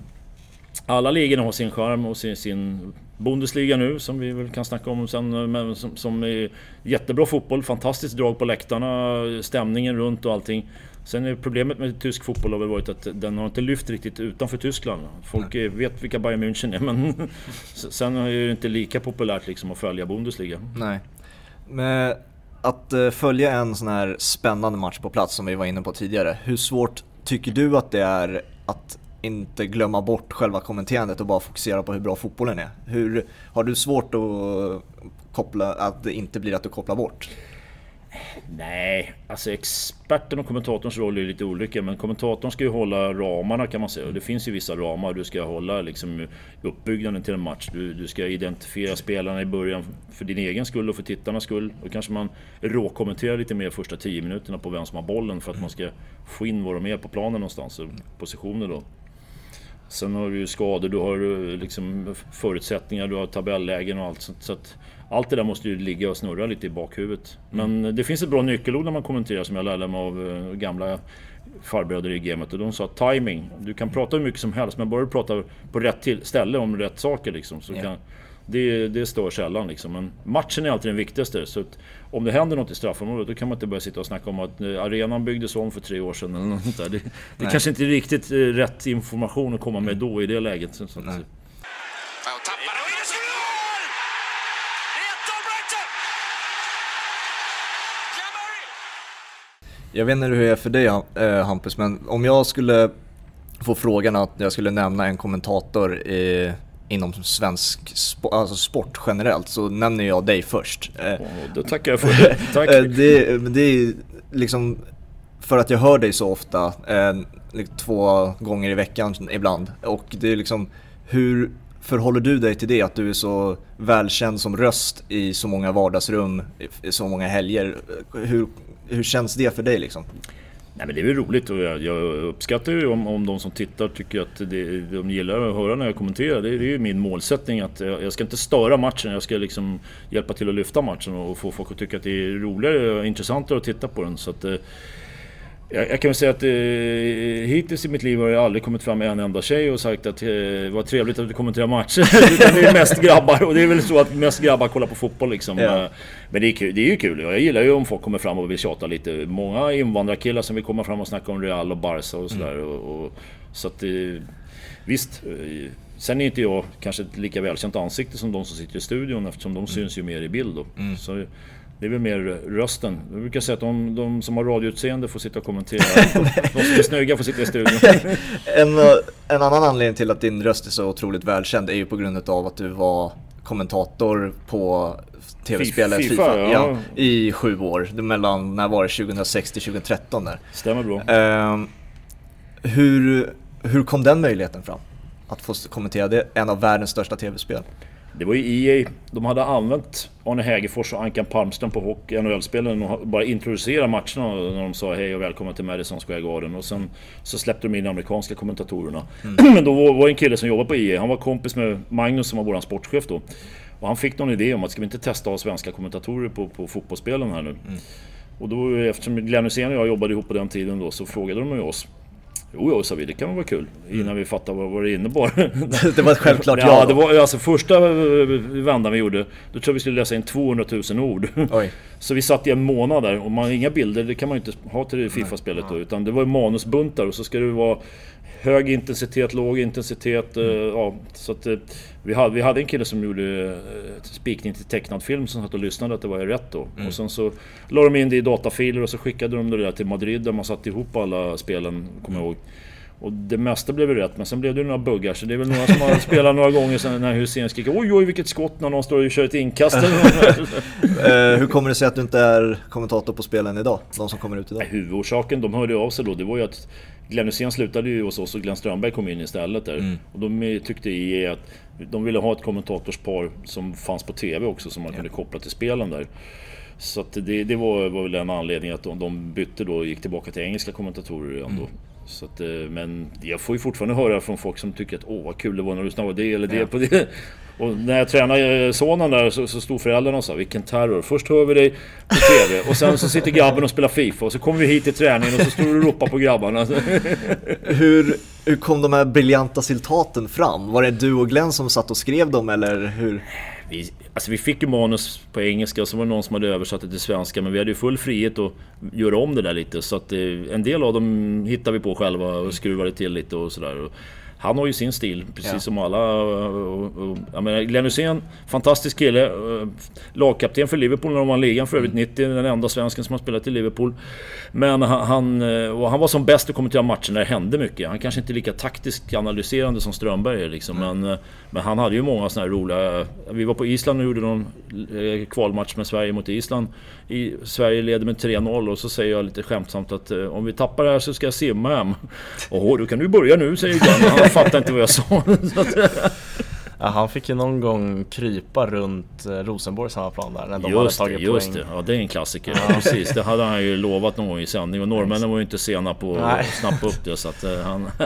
alla ligorna har sin charm och sin, sin Bundesliga nu som vi väl kan snacka om sen. Men som, som är jättebra fotboll, fantastiskt drag på läktarna, stämningen runt och allting. Sen är problemet med tysk fotboll har väl varit att den har inte lyft riktigt utanför Tyskland. Folk Nej. vet vilka Bayern München är men [LAUGHS] sen är det inte lika populärt liksom att följa Bundesliga. Nej. Men att eh, följa en sån här spännande match på plats som vi var inne på tidigare. Hur svårt tycker du att det är att inte glömma bort själva kommenterandet och bara fokusera på hur bra fotbollen är? Hur, har du svårt att koppla, att det inte blir att du kopplar bort? Nej, alltså experten och kommentatorns roll är lite olika men kommentatorn ska ju hålla ramarna kan man säga. Och det finns ju vissa ramar du ska hålla liksom uppbyggnaden till en match. Du, du ska identifiera spelarna i början för din egen skull och för tittarnas skull. Då kanske man råkommenterar lite mer första 10 minuterna på vem som har bollen för att man ska få in vad de är på planen någonstans, positioner då. Sen har du ju skador, du har eh, liksom förutsättningar, du har tabellägen och allt sånt. Så att allt det där måste ju ligga och snurra lite i bakhuvudet. Men mm. det finns ett bra nyckelord när man kommenterar som jag lärde mig av eh, gamla farbröder i gamet och de sa timing. Du kan prata hur mycket som helst men bara du pratar på rätt ställe om rätt saker liksom, så yeah. kan, det, det stör sällan liksom. Men matchen är alltid den viktigaste. Så om det händer något i straffområdet då kan man inte börja sitta och snacka om att eh, arenan byggdes om för tre år sedan eller något där. Det, det kanske inte är riktigt rätt information att komma med då i det läget. Så, så Jag vet inte hur det är för dig eh, Hampus, men om jag skulle få frågan att jag skulle nämna en kommentator i, inom svensk sport, alltså sport generellt så nämner jag dig först. Oh, då tackar jag för det. [LAUGHS] Tack. Eh, det, det är liksom för att jag hör dig så ofta, två gånger i veckan ibland. Och det är liksom, hur förhåller du dig till det? Att du är så välkänd som röst i så många vardagsrum, i så många helger. Hur hur känns det för dig liksom? Nej men det är väl roligt och jag, jag uppskattar ju om, om de som tittar tycker att det, de gillar att höra när jag kommenterar. Det, det är ju min målsättning att jag, jag, ska inte störa matchen, jag ska liksom hjälpa till att lyfta matchen och få folk att tycka att det är roligare och intressantare att titta på den. Så att, eh, jag, jag, kan väl säga att eh, hittills i mitt liv har jag aldrig kommit fram med en enda tjej och sagt att eh, vad trevligt att du kommenterar matcher. [LAUGHS] Utan det är mest grabbar och det är väl så att mest grabbar kollar på fotboll liksom. Ja. Eh, men det är, kul, det är ju kul. Jag gillar ju om folk kommer fram och vill tjata lite. Många invandrarkillar som vill komma fram och snacka om Real och Barca och sådär. Mm. Och, och, så att eh, visst. Eh, sen är inte jag kanske ett lika välkänt ansikte som de som sitter i studion eftersom de mm. syns ju mer i bild då. Mm. Så, det är väl mer rösten. Jag brukar säga att de, de som har radioutseende får sitta och kommentera. [LAUGHS] de som är snygga får sitta i studion. [LAUGHS] en, en annan anledning till att din röst är så otroligt välkänd är ju på grund av att du var kommentator på tv-spelet FIFA, FIFA ja. Ja, i sju år. Mellan, när var det? 2006 till 2013 där. Stämmer bra. Uh, hur, hur kom den möjligheten fram? Att få kommentera det, en av världens största tv-spel? Det var ju EA, de hade använt Arne Hägerfors och Ankan Palmström på NHL-spelen och bara introducera matcherna när de sa hej och välkommen till Madison Square Garden och sen så släppte de in de amerikanska kommentatorerna. Mm. Men då var det en kille som jobbade på EA, han var kompis med Magnus som var våran sportchef då. Och han fick någon idé om att ska vi inte testa av svenska kommentatorer på, på fotbollsspelen här nu? Mm. Och då eftersom Glenn Hysén och jag jobbade ihop på den tiden då så frågade de ju oss Jo, jo, sa vi, det kan vara kul. Innan vi fattade vad, vad det innebar. [LAUGHS] det var ett självklart ja. Ja, det var alltså första vändan vi gjorde, då tror jag vi skulle läsa in 200 000 ord. [LAUGHS] Oj. Så vi satt i en månad där och man inga bilder, det kan man ju inte ha till Fifa-spelet då. Utan det var manusbuntar och så ska det vara hög intensitet, låg intensitet. Mm. ja, så att, eh, vi, hade, vi hade en kille som gjorde eh, spikning till tecknad film som satt och lyssnade att det var rätt då. Mm. Och sen så la de in det i datafiler och så skickade de det där till Madrid där man satte ihop alla spelen, kommer jag ihåg. Och det mesta blev rätt, men sen blev det några buggar. Så det är väl några som har [LAUGHS] spelat några gånger sen när Hussein skriker oj oj vilket skott när någon står och kör ett inkast. uh, [LAUGHS] hur kommer det sig att du inte är kommentator på spelen idag? De som kommer ut idag? Huvudorsaken, de hörde av sig då, det var ju att Glenn Hysén slutade ju hos oss och Glenn Strömberg kom in istället där. Mm. Och de tyckte i att de ville ha ett kommentatorspar som fanns på TV också som man ja. kunde koppla till spelen där. Så det, det var, var väl en anledning att de, de bytte då och gick tillbaka till engelska kommentatorer igen. Mm. Så att, eh, men jag får ju fortfarande höra från folk som tycker att åh vad kul det var när du snabbade det eller det ja. på det. Och när jag tränade sonen där så, så stod föräldrarna och sa vilken terror. Först hör vi dig på TV och sen så sitter grabben och spelar FIFA och så kommer vi hit till träningen och så står du och ropar på grabbarna. [LAUGHS] hur, hur kom de här briljanta citaten fram? Var det du och Glenn som satt och skrev dem eller hur? Vi, alltså vi fick ju manus på engelska och så var det någon som hade översatt det till svenska men vi hade ju full frihet att göra om det där lite så att eh, en del av dem hittade vi på själva och skruvade till lite och sådär. Han har ju sin stil, precis ja. som alla. Och, jag menar, Glenn Hysén, fantastisk kille. Eh, lagkapten för Liverpool när de vann ligan för övrigt, 90. Den enda svensken som har spelat i Liverpool. Men han, eh, han var som bäst att kommentera matchen när det hände mycket. Han kanske inte är lika taktiskt analyserande som Strömberg är liksom. Mm. Men, eh, men han hade ju många sådana här roliga... Vi var på Island och gjorde någon kvalmatch med Sverige mot Island. I, Sverige leder med 3-0 och så säger jag lite skämtsamt att om vi tappar det här så ska jag simma hem. Åh, då kan du börja nu, säger Glenn fattade inte vad jag sa. [LAUGHS] ja, han fick ju någon gång krypa runt eh, Rosenborgs hemmaplan där när de just hade tagit det, just poäng. det, ja det är en klassiker. Ja. Precis, det hade han ju lovat någon gång i sändning och norrmännen var ju inte sena på att snappa upp det så att eh, han... [LAUGHS]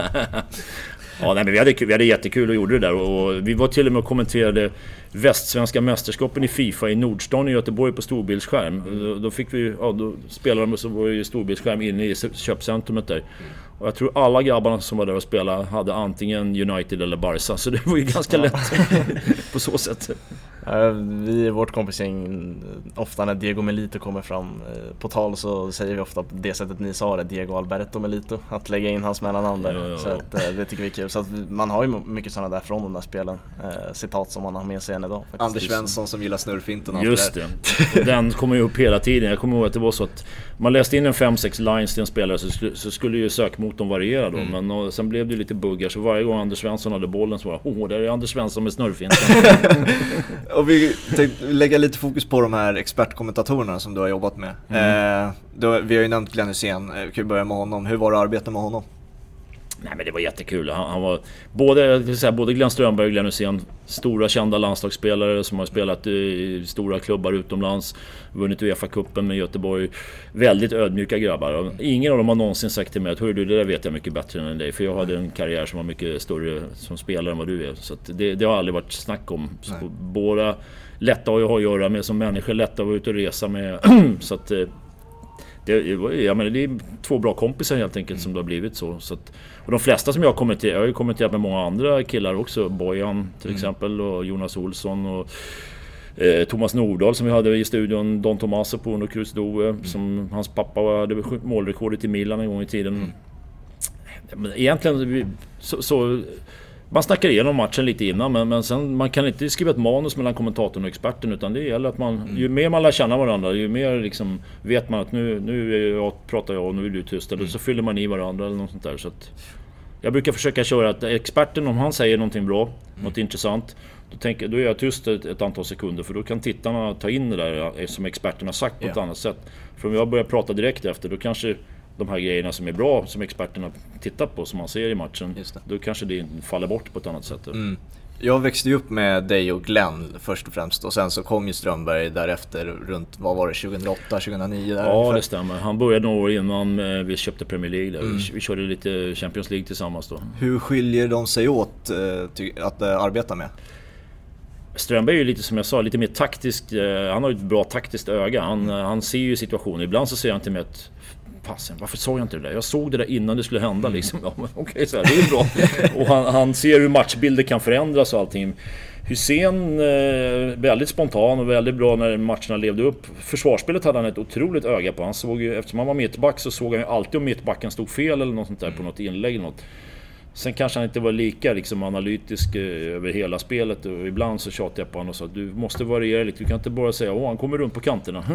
Ja, nej, men vi, hade, vi hade jättekul och gjorde det där och vi var till och med och kommenterade Västsvenska mästerskapen i Fifa i Nordstan i Göteborg på storbildsskärm. Då, då fick vi, ja, då spelade de så var det storbildsskärm inne i köpcentrumet där. Och jag tror alla grabbarna som var där och spelade hade antingen United eller Barca, så det var ju ganska lätt [LAUGHS] på så sätt. Vi i vårt kompisgäng, ofta när Diego Melito kommer fram eh, på tal så säger vi ofta på det sättet ni sa det, Diego Alberto Melito, att lägga in hans mellannamn där. Ja, ja. Så att, eh, det tycker vi är kul. Så att man har ju mycket sådana där från de där spelen, eh, citat som man har med sig än idag. Faktiskt. Anders Svensson som gillar snurrfinten Just det, det. den kommer ju upp hela tiden. Jag kommer ihåg att det var så att man läste in en 5-6 lines till en spelare så skulle, så skulle ju sökmotorn variera då. Mm. Men och, sen blev det lite buggar så varje gång Anders Svensson hade bollen så var det åh, där är Anders Svensson med snurrfinten. [LAUGHS] [LAUGHS] och vi tänkte lägga lite fokus på de här expertkommentatorerna som du har jobbat med. Mm. Eh, då, vi har ju nämnt Glenn Hysén, eh, vi kan börja med honom. Hur var det att arbeta med honom? Nej men det var jättekul. Han, han var både, säga, både Glenn Strömberg och Glenn Hysén, stora kända landslagsspelare som har spelat i stora klubbar utomlands. Vunnit Uefa-cupen med Göteborg. Väldigt ödmjuka grabbar. Ingen av dem har någonsin sagt till mig att du, det där vet jag mycket bättre än dig. För jag hade en karriär som var mycket större som spelare än vad du är. Så det, det, har aldrig varit snack om. båda lätta att ha att göra med som människor, lätta att vara ute och resa med. [CLEARS THROAT] så att, eh, det, jag menar, det är två bra kompisar helt enkelt som det har blivit så. så att, och de flesta som jag har kommenterat, jag har ju kommenterat med många andra killar också. Bojan till mm. exempel och Jonas Olsson. Och, eh, Thomas Nordahl som vi hade i studion, Don Tomaso på Uno Cruz Doe, mm. som hans pappa hade målrekordet i Milan en gång i tiden. Mm. Egentligen så, så man snackar igenom matchen lite innan men, men sen, man kan inte skriva ett manus mellan kommentatorn och experten utan det gäller att man... Mm. Ju mer man lär känna varandra ju mer liksom vet man att nu, nu jag, pratar jag och nu är du tyst. Eller mm. så fyller man i varandra eller något sånt där. Så att, jag brukar försöka köra att experten om han säger någonting bra, mm. något intressant. Då, tänker, då är jag tyst ett, ett, antal sekunder för då kan tittarna ta in det där eh, som experten har sagt på yeah. ett annat sätt. För om jag börjar prata direkt efter då kanske de här grejerna som är bra, som experterna tittar på, som man ser i matchen, då kanske det faller bort på ett annat sätt. Mm. Jag växte ju upp med dig och Glenn först och främst och sen så kom ju Strömberg därefter runt, vad var det, 2008, 2009? Där ja det stämmer. Han började några år innan eh, vi köpte Premier League. Mm. Vi, körde lite Champions League tillsammans då. Hur skiljer de sig åt eh, att eh, arbeta med? Strömberg är ju lite som jag sa, lite mer taktisk. Han har ju ett bra taktiskt öga. Han, han ser ju situationer. Ibland så säger han till mig att fasen varför såg jag inte det där? Jag såg det där innan det skulle hända liksom. Ja, men okej, så här, det är bra. och han, han, ser hur matchbilder kan förändras och allting. Hussein, eh, väldigt spontan och väldigt bra när matcherna levde upp. Försvarsspelet hade han ett otroligt öga på. Han såg ju, eftersom han var mittback så såg han ju alltid om mittbacken stod fel eller något sånt där på något inlägg eller något. Sen kanske han inte var lika liksom, analytisk eh, över hela spelet och ibland så tjatade jag på honom och sa att du måste variera lite. Du kan inte bara säga att han kommer runt på kanterna.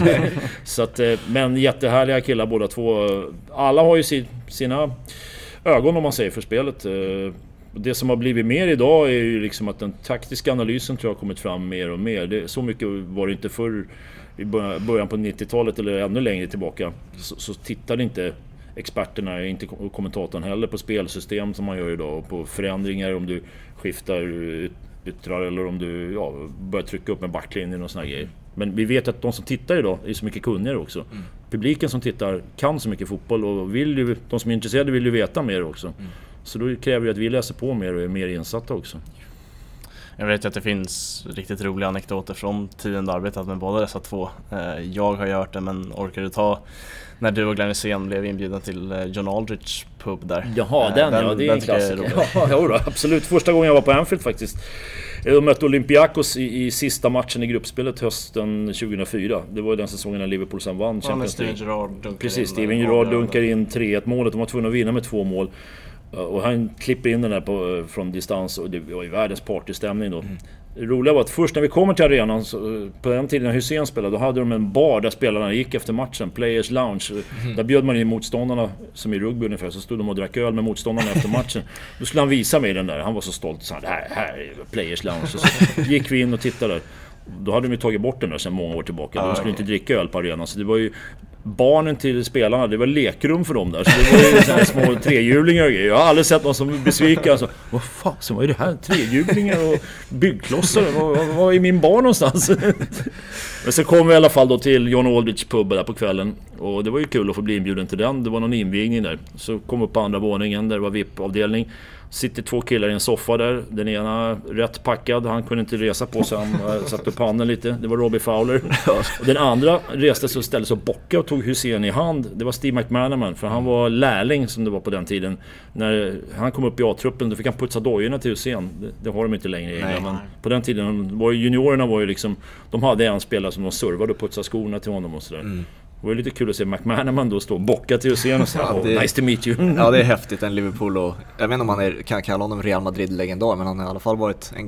[LAUGHS] så att, eh, men jättehärliga killar båda två. Alla har ju sina ögon om man säger för spelet. Eh, det som har blivit mer idag är ju liksom att den taktiska analysen tror jag har kommit fram mer och mer. Det, så mycket var det inte förr i början på 90-talet eller ännu längre tillbaka. Så, så tittade inte experterna, inte kommentatorn heller, på spelsystem som man gör idag och på förändringar om du skiftar yttrar eller om du ja, börjar trycka upp med backlinjen och såna grejer. Men vi vet att de som tittar idag är så mycket kunnigare också. Mm. Publiken som tittar kan så mycket fotboll och vill ju, de som är intresserade vill ju veta mer också. Mm. Så då kräver det att vi läser på mer och är mer insatta också. Jag vet ju att det finns riktigt roliga anekdoter från tiden du arbetat med båda dessa två. Eh, jag har gjort det men orkar du ta när du och Glenn Hysén blev inbjudna till eh, John Aldrich pub där. Jaha, den, den ja, det är en klassiker. [LAUGHS] Ja, jo då, absolut. Första gången jag var på Anfield faktiskt. Jag mötte Olympiakos i, i sista matchen i gruppspelet hösten 2004. Det var ju den säsongen när Liverpool sen vann Champions League. Precis, Steven Gerrard dunkar in 3-1 målet. De var tvungna att vinna med två mål. Och han klipper in den där på, från distans och det var ju världens partystämning då. Mm. Det roliga var att först när vi kommer till arenan, så, på den tiden när Hussein spelade, då hade de en bar där spelarna gick efter matchen, Players Lounge. Mm. Där bjöd man in motståndarna, som i rugby ungefär, så stod de och drack öl med motståndarna efter matchen. Då skulle han visa mig den där, han var så stolt. Så han, här, här är Players Lounge. Och så gick vi in och tittade. Då hade de ju tagit bort den där sedan många år tillbaka. De skulle inte dricka öl på arenan. Så det var ju barnen till spelarna, det var lekrum för dem där. Så det var ju såna här små [LAUGHS] trehjulingar och grejer. Jag har aldrig sett någon som blir besviken. Alltså, vad fasen, är det här? Trehjulingar och byggklossar? Vad är min bar någonstans? [LAUGHS] Men sen kom vi i alla fall då till John Aldrich pub där på kvällen. Och det var ju kul att få bli inbjuden till den. Det var någon invigning där. Så kom upp på andra våningen där det var VIP-avdelning. Sitter två killar i en soffa där. Den ena rätt packad, han kunde inte resa på sig. Han satte upp handen lite. Det var Robbie Fowler. [LAUGHS] Och den andra reste sig och ställde sig och bockade och tog Hussein i hand. Det var Steve McManaman, för han var lärling som det var på den tiden. När han kom upp i A-truppen, då fick han putsa dojorna till Hussein. Det, det, har de inte längre i. Men på den tiden, var juniorerna var ju liksom... De hade en spelare som de servade och putsade skorna till honom och sådär. Mm. Det var lite kul att se McManaman då stå och bocka till Hussein och säga ja, oh, “Nice to meet you”. ja, det är häftigt. En Liverpool och... Jag vet inte om man är, kan kalla honom Real Madrid-legendar, men han har i alla fall varit en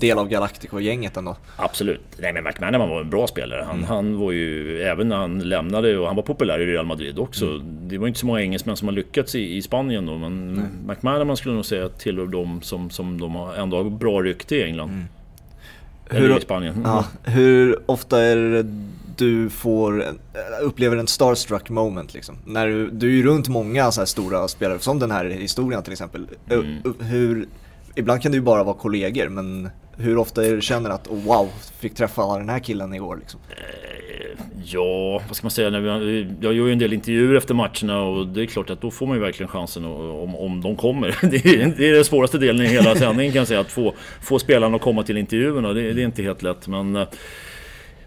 del av Galactico-gänget ändå. Absolut. Nej, men McManaman var en bra spelare. Han, mm. han var ju, även när han lämnade, och han var populär i Real Madrid också. Mm. Det var inte så många engelsmän som har lyckats i, i Spanien då, men mm. McManaman skulle nog säga tillhör de som, som de har, ändå har bra rykte i England. Mm. Eller hur, i Spanien. Ja, hur ofta är det du får, upplever en starstruck moment liksom. När du, du är ju runt många så stora spelare, som den här historien till exempel. Mm. Hur, ibland kan det ju bara vara kollegor, men hur ofta är du känner att oh, wow, fick träffa den här killen igår liksom? Eh, ja, vad ska man säga? Jag gör ju en del intervjuer efter matcherna och det är klart att då får man ju verkligen chansen om, om de kommer. [LAUGHS] Det är, det är den svåraste delen i hela sändningen kan jag säga, att få, få spelarna att komma till intervjuerna. Det, det är inte helt lätt men eh,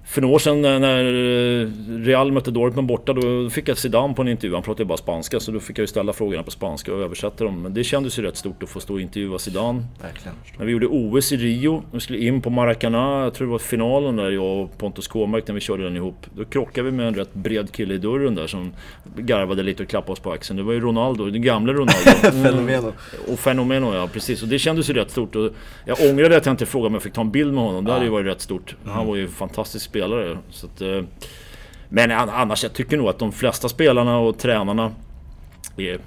för några år sedan när Real mötte Dortmund borta, då fick jag Zidane på en intervju. Han pratade ju bara spanska, så då fick jag ju ställa frågorna på spanska och översätta dem. Men det kändes ju rätt stort att få stå och intervjua Zidane. Verkligen. När vi gjorde OS i Rio, vi skulle in på Maracana, jag tror det var finalen där jag och Pontus Kåmark när vi körde den ihop. Då krockade vi med en rätt bred kille i dörren där som garvade lite och klappade oss på axeln. Det var ju Ronaldo, den gamle Ronaldo. [LAUGHS] Fenomeno. Och Fenomeno ja, precis. Och det kändes ju rätt stort. Och jag ångrade att jag inte frågade om jag fick ta en bild med honom. Det hade ju varit rätt stort. Han mm. var ju fantastisk spelare. Så att, eh, men annars, jag tycker nog att de flesta spelarna och tränarna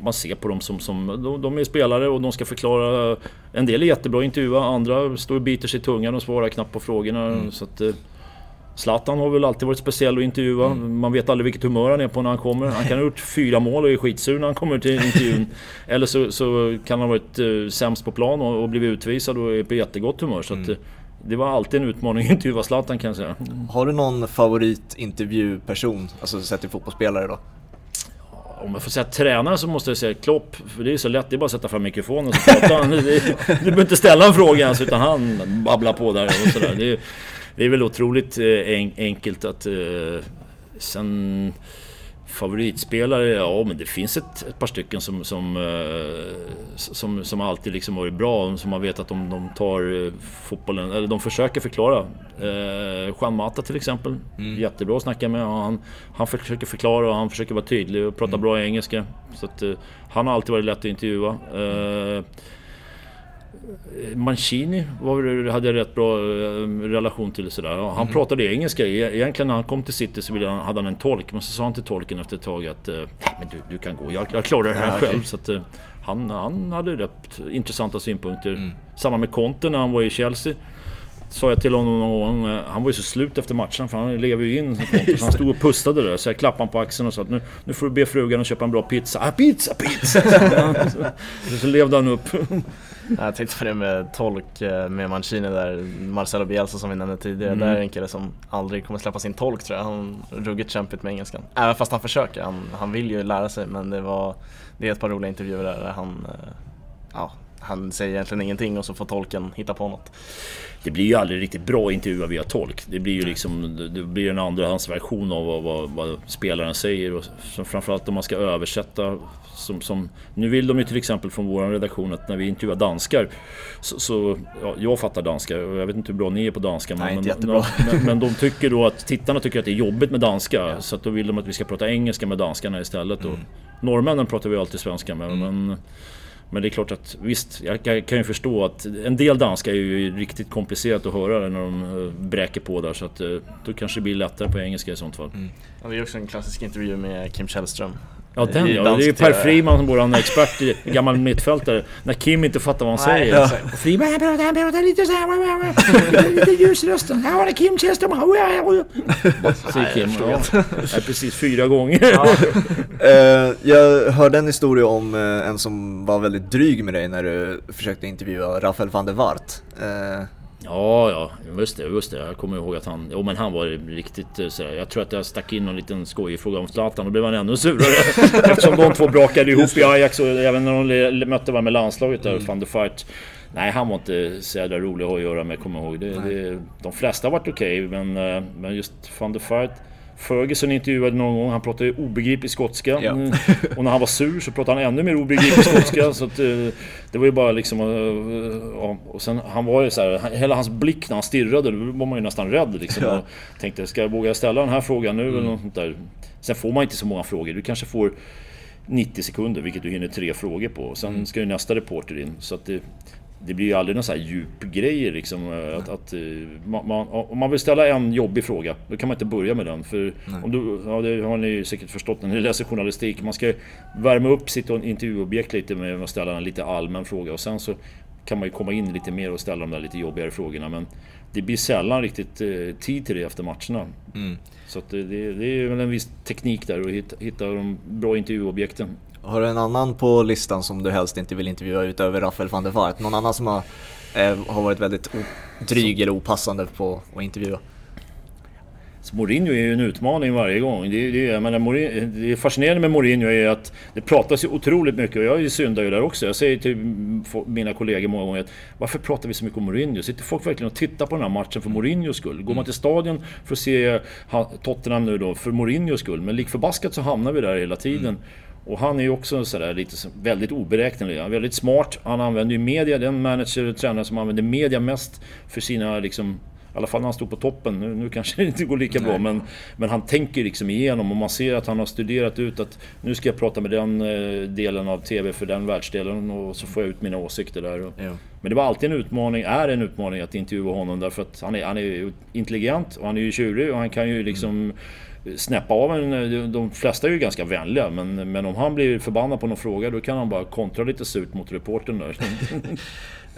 man ser på dem som, som de, är spelare och de ska förklara. En del är jättebra att intervjua, andra står och biter sig i tungan och svarar knappt på frågorna. Mm. Så att, eh, Zlatan har väl alltid varit speciell att intervjua. Mm. Man vet aldrig vilket humör han är på när han kommer. Han kan ha gjort fyra mål och är skitsur när han kommer till intervjun. [LAUGHS] Eller så, så kan han ha varit uh, sämst på plan och, och blivit utvisad och är på jättegott humör. Så mm. att, det var alltid en utmaning att intervjua Zlatan kan jag säga. Har du någon favoritintervjuperson, alltså sett till fotbollsspelare då? Om jag får säga tränare så måste jag säga Klopp, för det är så lätt, det är bara att sätta fram mikrofonen och så pratar [LAUGHS] han. Du behöver inte ställa en fråga ens, utan han babblar på där och sådär. Det är, det är väl otroligt eh, enkelt att... Eh, sen... Favoritspelare? Ja, men det finns ett, ett par stycken som, som, eh, som, som alltid liksom varit bra. Som man vet att de, de tar eh, fotbollen, eller de försöker förklara. Eh, Juan Mata till exempel. Mm. Jättebra att snacka med. Han, han försöker förklara och han försöker vara tydlig och prata mm. bra engelska. Så att, eh, han har alltid varit lätt att intervjua. Eh, Mancini var, hade jag rätt bra eh, relation till. Sådär. Han mm. pratade engelska. E-, egentligen när han kom till City så hade han en tolk. Men så sa han till tolken efter ett tag att men du, du kan gå, jag, jag klarar det här ja, själv. Okay. Så att, eh, han, han hade rätt intressanta synpunkter. Mm. Samma med Conte när han var i Chelsea. Sa jag till honom någon gång, eh, han var ju så slut efter matchen för han lever ju in. Så han stod och pustade där. Så jag klappade honom på axeln och sa att nu, nu får du be frugan att köpa en bra pizza. Ah, pizza, pizza! så, så levde han upp. Jag tänkte på det med tolk eh, med Mancini där, Marcelo Bielsa som vi nämnde tidigare. Mm. Där är en kille som aldrig kommer släppa sin tolk tror jag. Han ruggigt kämpigt med engelskan. Även fast han försöker, han, han vill ju lära sig men det var Det är ett par roliga intervjuer där, han eh, Ja, han säger egentligen ingenting och så får tolken hitta på något. Det blir ju aldrig riktigt bra intervjuer via tolk. Det blir ju liksom det blir en andrahandsversion av vad, vad, vad spelaren säger. Och framförallt om man ska översätta. Som, som, nu vill de ju till exempel från vår redaktion att när vi intervjuar danskar så, så ja, jag fattar danska och jag vet inte hur bra ni är på danska. Nej, men, jättebra. men, men de tycker då att tittarna tycker att det är jobbigt med danska. Ja. Så att då vill de att vi ska prata engelska med danskarna istället. Mm. Och norrmännen pratar vi alltid svenska med. Mm. Men, men det är klart att visst, jag kan ju förstå att en del danska är ju riktigt komplicerat att höra när de eh, bräker på där så att eh, då kanske det blir lättare på engelska i sånt fall. Mm. Ja, det är också en klassisk intervju med Kim Källström Ja den ja, det är ju Per Friman som vår expert, gammal mittfältare. När Kim inte fattar vad han säger. Ja. Friman han pratar, han pratar lite såhär... lite ljus rösten. Här var det Kim Källström. Säger Kim. Ja. ja, precis fyra gånger. Ja. uh, jag hörde en historia om uh, en som var väldigt dryg med dig när du försökte intervjua Rafael van der Wart. Uh, Ja, ja, just det, just det. Jag kommer ihåg att han... Jo, men han var riktigt eh, sådär. Jag tror att jag stack in någon liten skojig fråga om Zlatan. Då blev han ännu surare. [LAUGHS] Eftersom de två brakade ihop i Ajax och även när de mötte varandra med landslaget där, mm. van der Fight. Nej, han var inte så jävla rolig att göra med, kommer jag ihåg. Det, det, de flesta har varit okej, okay, men, eh, men just van der Fight Ferguson intervjuade någon gång, han pratade obegriplig skotska. Ja. Mm. Och när han var sur så pratade han ännu mer obegriplig skotska. [LAUGHS] så att, eh, det var ju bara liksom... Eh, ja. Och sen han var ju så här, hela hans blick när han stirrade, då var man ju nästan rädd liksom. Ja. Och tänkte, ska jag våga ställa den här frågan nu? Mm. Eller något sånt där. Sen får man inte så många frågor. Du kanske får 90 sekunder, vilket du hinner tre frågor på. Sen mm. ska ju nästa reporter in. Så att det, det blir ju aldrig några så här djupgrejer liksom. Eh, att, att, eh, man, om man vill ställa en jobbig fråga, då kan man inte börja med den. För om du, ja, det har ni säkert förstått när ni läser journalistik. Man ska värma upp sitt intervjuobjekt lite med att ställa en lite allmän fråga. Och sen så kan man ju komma in lite mer och ställa de där lite jobbigare frågorna. Men det blir sällan riktigt eh, tid till det efter matcherna. Mm. Så det, det, det, är väl en viss teknik där att hitta, hitta de bra intervjuobjekten. Har du en annan på listan som du helst inte vill intervjua utöver Rafael van der Vaart? Någon annan som har, eh, har varit väldigt dryg eller opassande på att intervjua? Så Mourinho är ju en utmaning varje gång. Det, det, jag menar, Mourinho, det fascinerande med Mourinho är att det pratas ju otroligt mycket och jag syndar ju där också. Jag säger till mina kollegor många gånger att varför pratar vi så mycket om Mourinho? Sitter folk verkligen och tittar på den här matchen för Mourinhos skull? Går man till stadion för att se Tottenham nu då för Mourinhos skull? Men lik förbaskat så hamnar vi där hela tiden. Mm. Och han är ju också sådär lite väldigt oberäknelig. Han är väldigt smart. Han använder ju media, den manager och tränare som använder media mest för sina liksom i alla fall när han stod på toppen. Nu, nu kanske det inte går lika Nej. bra men, men han tänker liksom igenom och man ser att han har studerat ut att nu ska jag prata med den eh, delen av TV för den världsdelen och så får jag ut mina åsikter där. Ja. Men det var alltid en utmaning, är en utmaning att intervjua honom därför att han är, han är intelligent och han är ju tjurig och han kan ju liksom mm snäppa av en. Eh, de flesta är ju ganska vänliga men, men om han blir förbannad på någon fråga då kan han bara kontra lite surt mot reportern där.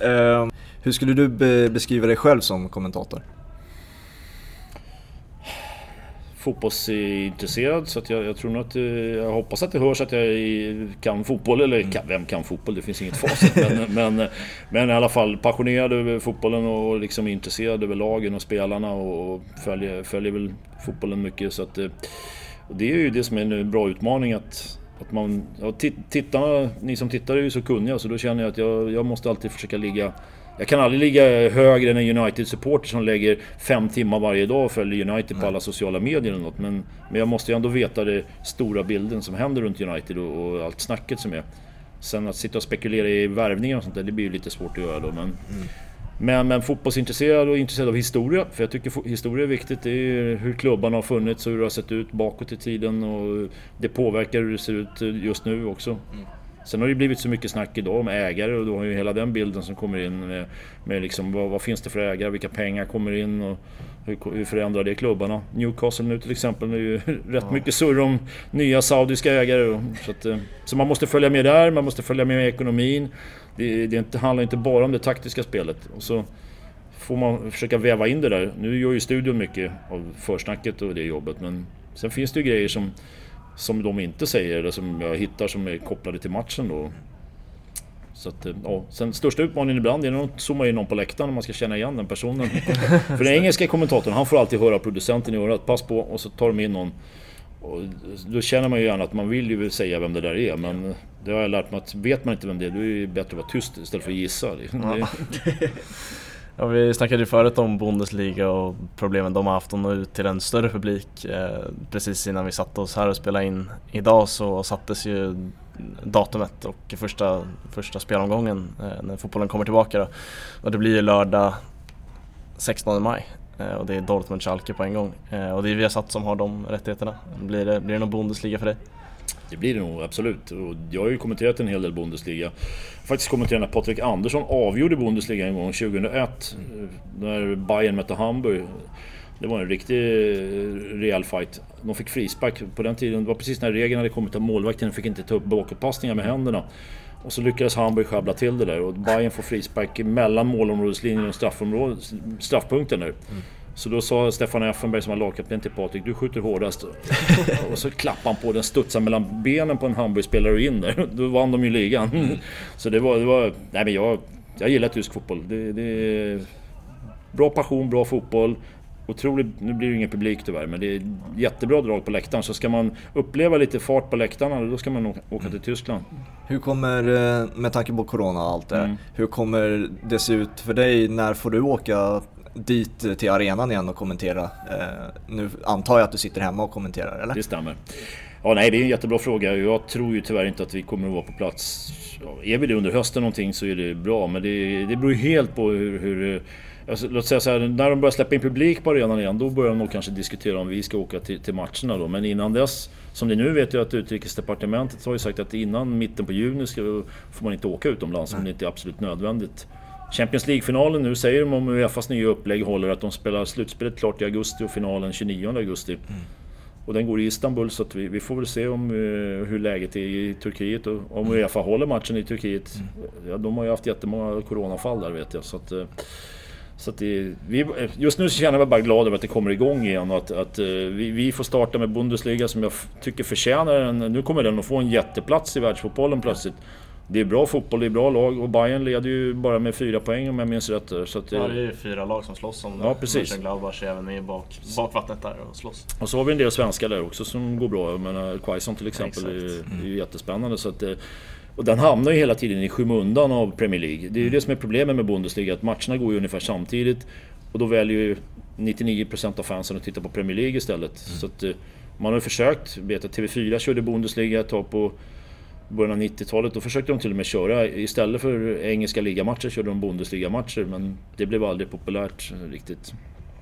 uh, [LAUGHS] hur skulle du be beskriva dig själv som kommentator? Fotbollsintresserad så att jag, jag tror nog att... Eh, jag hoppas att det hörs att jag kan fotboll, eller mm. kan, vem kan fotboll? Det finns inget facit. men, [LAUGHS] men, men, i alla fall passionerad över fotbollen och liksom intresserad över lagen och spelarna och följer, följer väl fotbollen mycket så att... Eh, det är ju det som är en bra utmaning att... Att man, ja, tittarna, ni som tittar är ju så kunniga så då känner jag att jag, jag måste alltid försöka ligga jag kan aldrig ligga högre än en United-supporter som lägger fem timmar varje dag och följer United på alla sociala medier eller något. Men, men jag måste ju ändå veta den stora bilden som händer runt United och, och, allt snacket som är. Sen att sitta och spekulera i värvningar och sånt där, det blir ju lite svårt att göra då. Men, mm. men, men fotbollsintresserad och intresserad av historia, för jag tycker historia är viktigt. Det är hur klubbarna har funnits och hur det har sett ut bakåt i tiden och det påverkar hur det ser ut just nu också. Mm. Sen har det blivit så mycket snack idag om ägare och då har ju hela den bilden som kommer in med, med liksom, vad, vad, finns det för ägare, vilka pengar kommer in och hur, hur förändrar det klubbarna? Newcastle nu till exempel, det är ju [LAUGHS] rätt ja. mycket surr om nya saudiska ägare. Så, att, eh, så man måste följa med där, man måste följa med i ekonomin. Det, det inte, handlar inte bara om det taktiska spelet. Och så får man försöka väva in det där. Nu gör ju studion mycket av försnacket och det jobbet men sen finns det ju grejer som som de inte säger eller som jag hittar som är kopplade till matchen då. Så att, eh, ja. Sen största utmaningen ibland är de zoomar in någon på läktaren och man ska känna igen den personen. [LAUGHS] För den engelska kommentatorn, han får alltid höra producenten i örat, pass på, och så tar de in någon. Och då känner man ju gärna att man vill ju säga vem det där är, men det har jag lärt mig att vet man inte vem det är, då är det bättre att vara tyst istället för att gissa. Ja. [LAUGHS] [LAUGHS] Ja, vi snackade ju förut om Bundesliga och problemen de har haft att nå ut till en större publik. Eh, precis innan vi satte oss här och spelade in idag så sattes ju datumet och första, första spelomgången eh, när fotbollen kommer tillbaka. Då. Och det blir ju lördag 16 maj eh, och det är Dortmund Schalke på en gång. Och det är Viasat som har de rättigheterna. Blir det, blir det någon Bundesliga för dig? Det blir det nog, absolut. Och jag har ju kommenterat en hel del Bundesliga. Jag har faktiskt kommenterat när Patrik Andersson avgjorde Bundesliga en gång, 2001. När Bayern mötte Hamburg. Det var en riktig eh, rejäl fight. De fick frispark på den tiden. Det var precis när regeln hade kommit att målvakten fick inte ta upp bakåtpassningar med händerna. Och så lyckades Hamburg sjabbla till det där och Bayern får frispark mellan målområdeslinjen och straffpunkten där. Mm. Så då sa Stefan Effenberg som var lagkapten till Patrik, du skjuter hårdast. [LAUGHS] och så klappade han på den, studsade mellan benen på en Hamburgspelare och in där. [LAUGHS] Då vann de ju ligan. Mm. [LAUGHS] så det var, det var... Nej men jag, jag gillar tysk fotboll. Det, det, bra passion, bra fotboll otroligt, nu blir det ingen publik tyvärr, men det är jättebra drag på läktaren. Så ska man uppleva lite fart på läktarna, då ska man åka till Tyskland. Hur kommer, eh, med tanke på Corona och allt det mm. hur kommer det se ut för dig? När får du åka dit till arenan igen och kommentera? Eh, nu antar jag att du sitter hemma och kommenterar, eller? Det stämmer. Ja, nej, det är en jättebra fråga. Jag tror ju tyvärr inte att vi kommer att vara på plats. Är vi det under hösten någonting så är det bra, men det, det beror ju helt på hur, hur Alltså, låt säga så här, när de börjar släppa in publik på arenan igen, då börjar de nog kanske diskutera om vi ska åka till, till matcherna då. Men innan dess, som det nu vet jag att Utrikesdepartementet har ju sagt att innan mitten på juni ska, får man inte åka utomlands om det inte är absolut nödvändigt. Champions League-finalen nu säger de om Uefas nya upplägg håller att de spelar slutspelet klart i augusti och finalen 29 augusti. Mm. Och den går i Istanbul så att vi, vi får väl se om, uh, hur läget är i Turkiet och om mm. Uefa håller matchen i Turkiet. Mm. Ja, de har ju haft jättemånga coronafall där vet jag. Så att, uh, så det, vi, just nu känner jag mig bara glad över att det kommer igång igen och att, att eh, vi, vi, får starta med Bundesliga som jag tycker förtjänar en... Nu kommer den att få en jätteplats i världsfotbollen plötsligt. Det är bra fotboll, det är bra lag och Bayern leder ju bara med fyra poäng om jag minns rätt. Så att, ja, det är ju fyra lag som slåss om det. Ja, precis. Gladbach är även med i bak, bakvattnet där och slåss. Och så har vi en del svenskar där också som går bra. Jag menar, Quaison till exempel ja, är, är ju jättespännande. Så att, och den hamnar ju hela tiden i skymundan av Premier League. Det är ju det som är problemet med Bundesliga, att matcherna går ju ungefär samtidigt. Och då väljer ju 99% av fansen att titta på Premier League istället. Mm. Så att, eh, man har försökt, vet att TV4 körde Bundesliga ett tag på början av 90-talet. Då försökte de till och med köra, istället för engelska ligamatcher körde de Bundesliga-matcher. Men det blev aldrig populärt riktigt.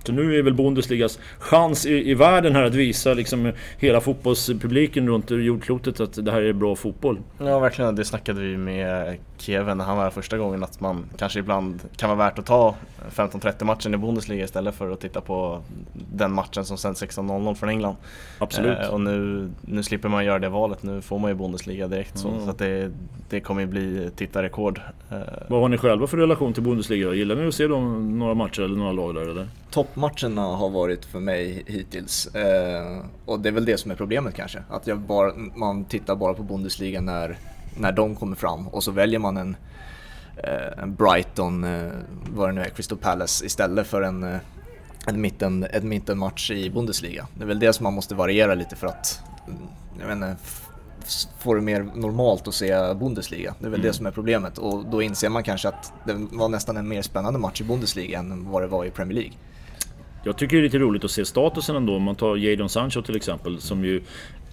Så nu är väl Bundesligas chans i, i världen här att visa liksom hela fotbollspubliken runt jordklotet att det här är bra fotboll. Ja verkligen, det snackade vi med Kevin när han var här första gången att man kanske ibland kan vara värt att ta 15-30 matchen i Bundesliga istället för att titta på den matchen som sänds 16.00 från England. Absolut. Eh, och nu, nu slipper man göra det valet, nu får man ju Bundesliga direkt mm. så, så att det, det kommer ju bli tittarrekord. Eh. Vad har ni själva för relation till Bundesliga? Gillar ni att se dem, några matcher eller några lag där eller? Toppmatcherna har varit för mig hittills eh, och det är väl det som är problemet kanske. Att jag bara, man tittar bara på Bundesliga när när de kommer fram och så väljer man en, eh, en Brighton, eh, vad det nu är, Crystal Palace istället för en, eh, en, mitten, en mittenmatch i Bundesliga. Det är väl det som man måste variera lite för att, jag vet inte, få det mer normalt att se Bundesliga. Det är väl mm. det som är problemet och då inser man kanske att det var nästan en mer spännande match i Bundesliga än vad det var i Premier League. Jag tycker det är lite roligt att se statusen ändå. Om man tar Jadon Sancho till exempel som ju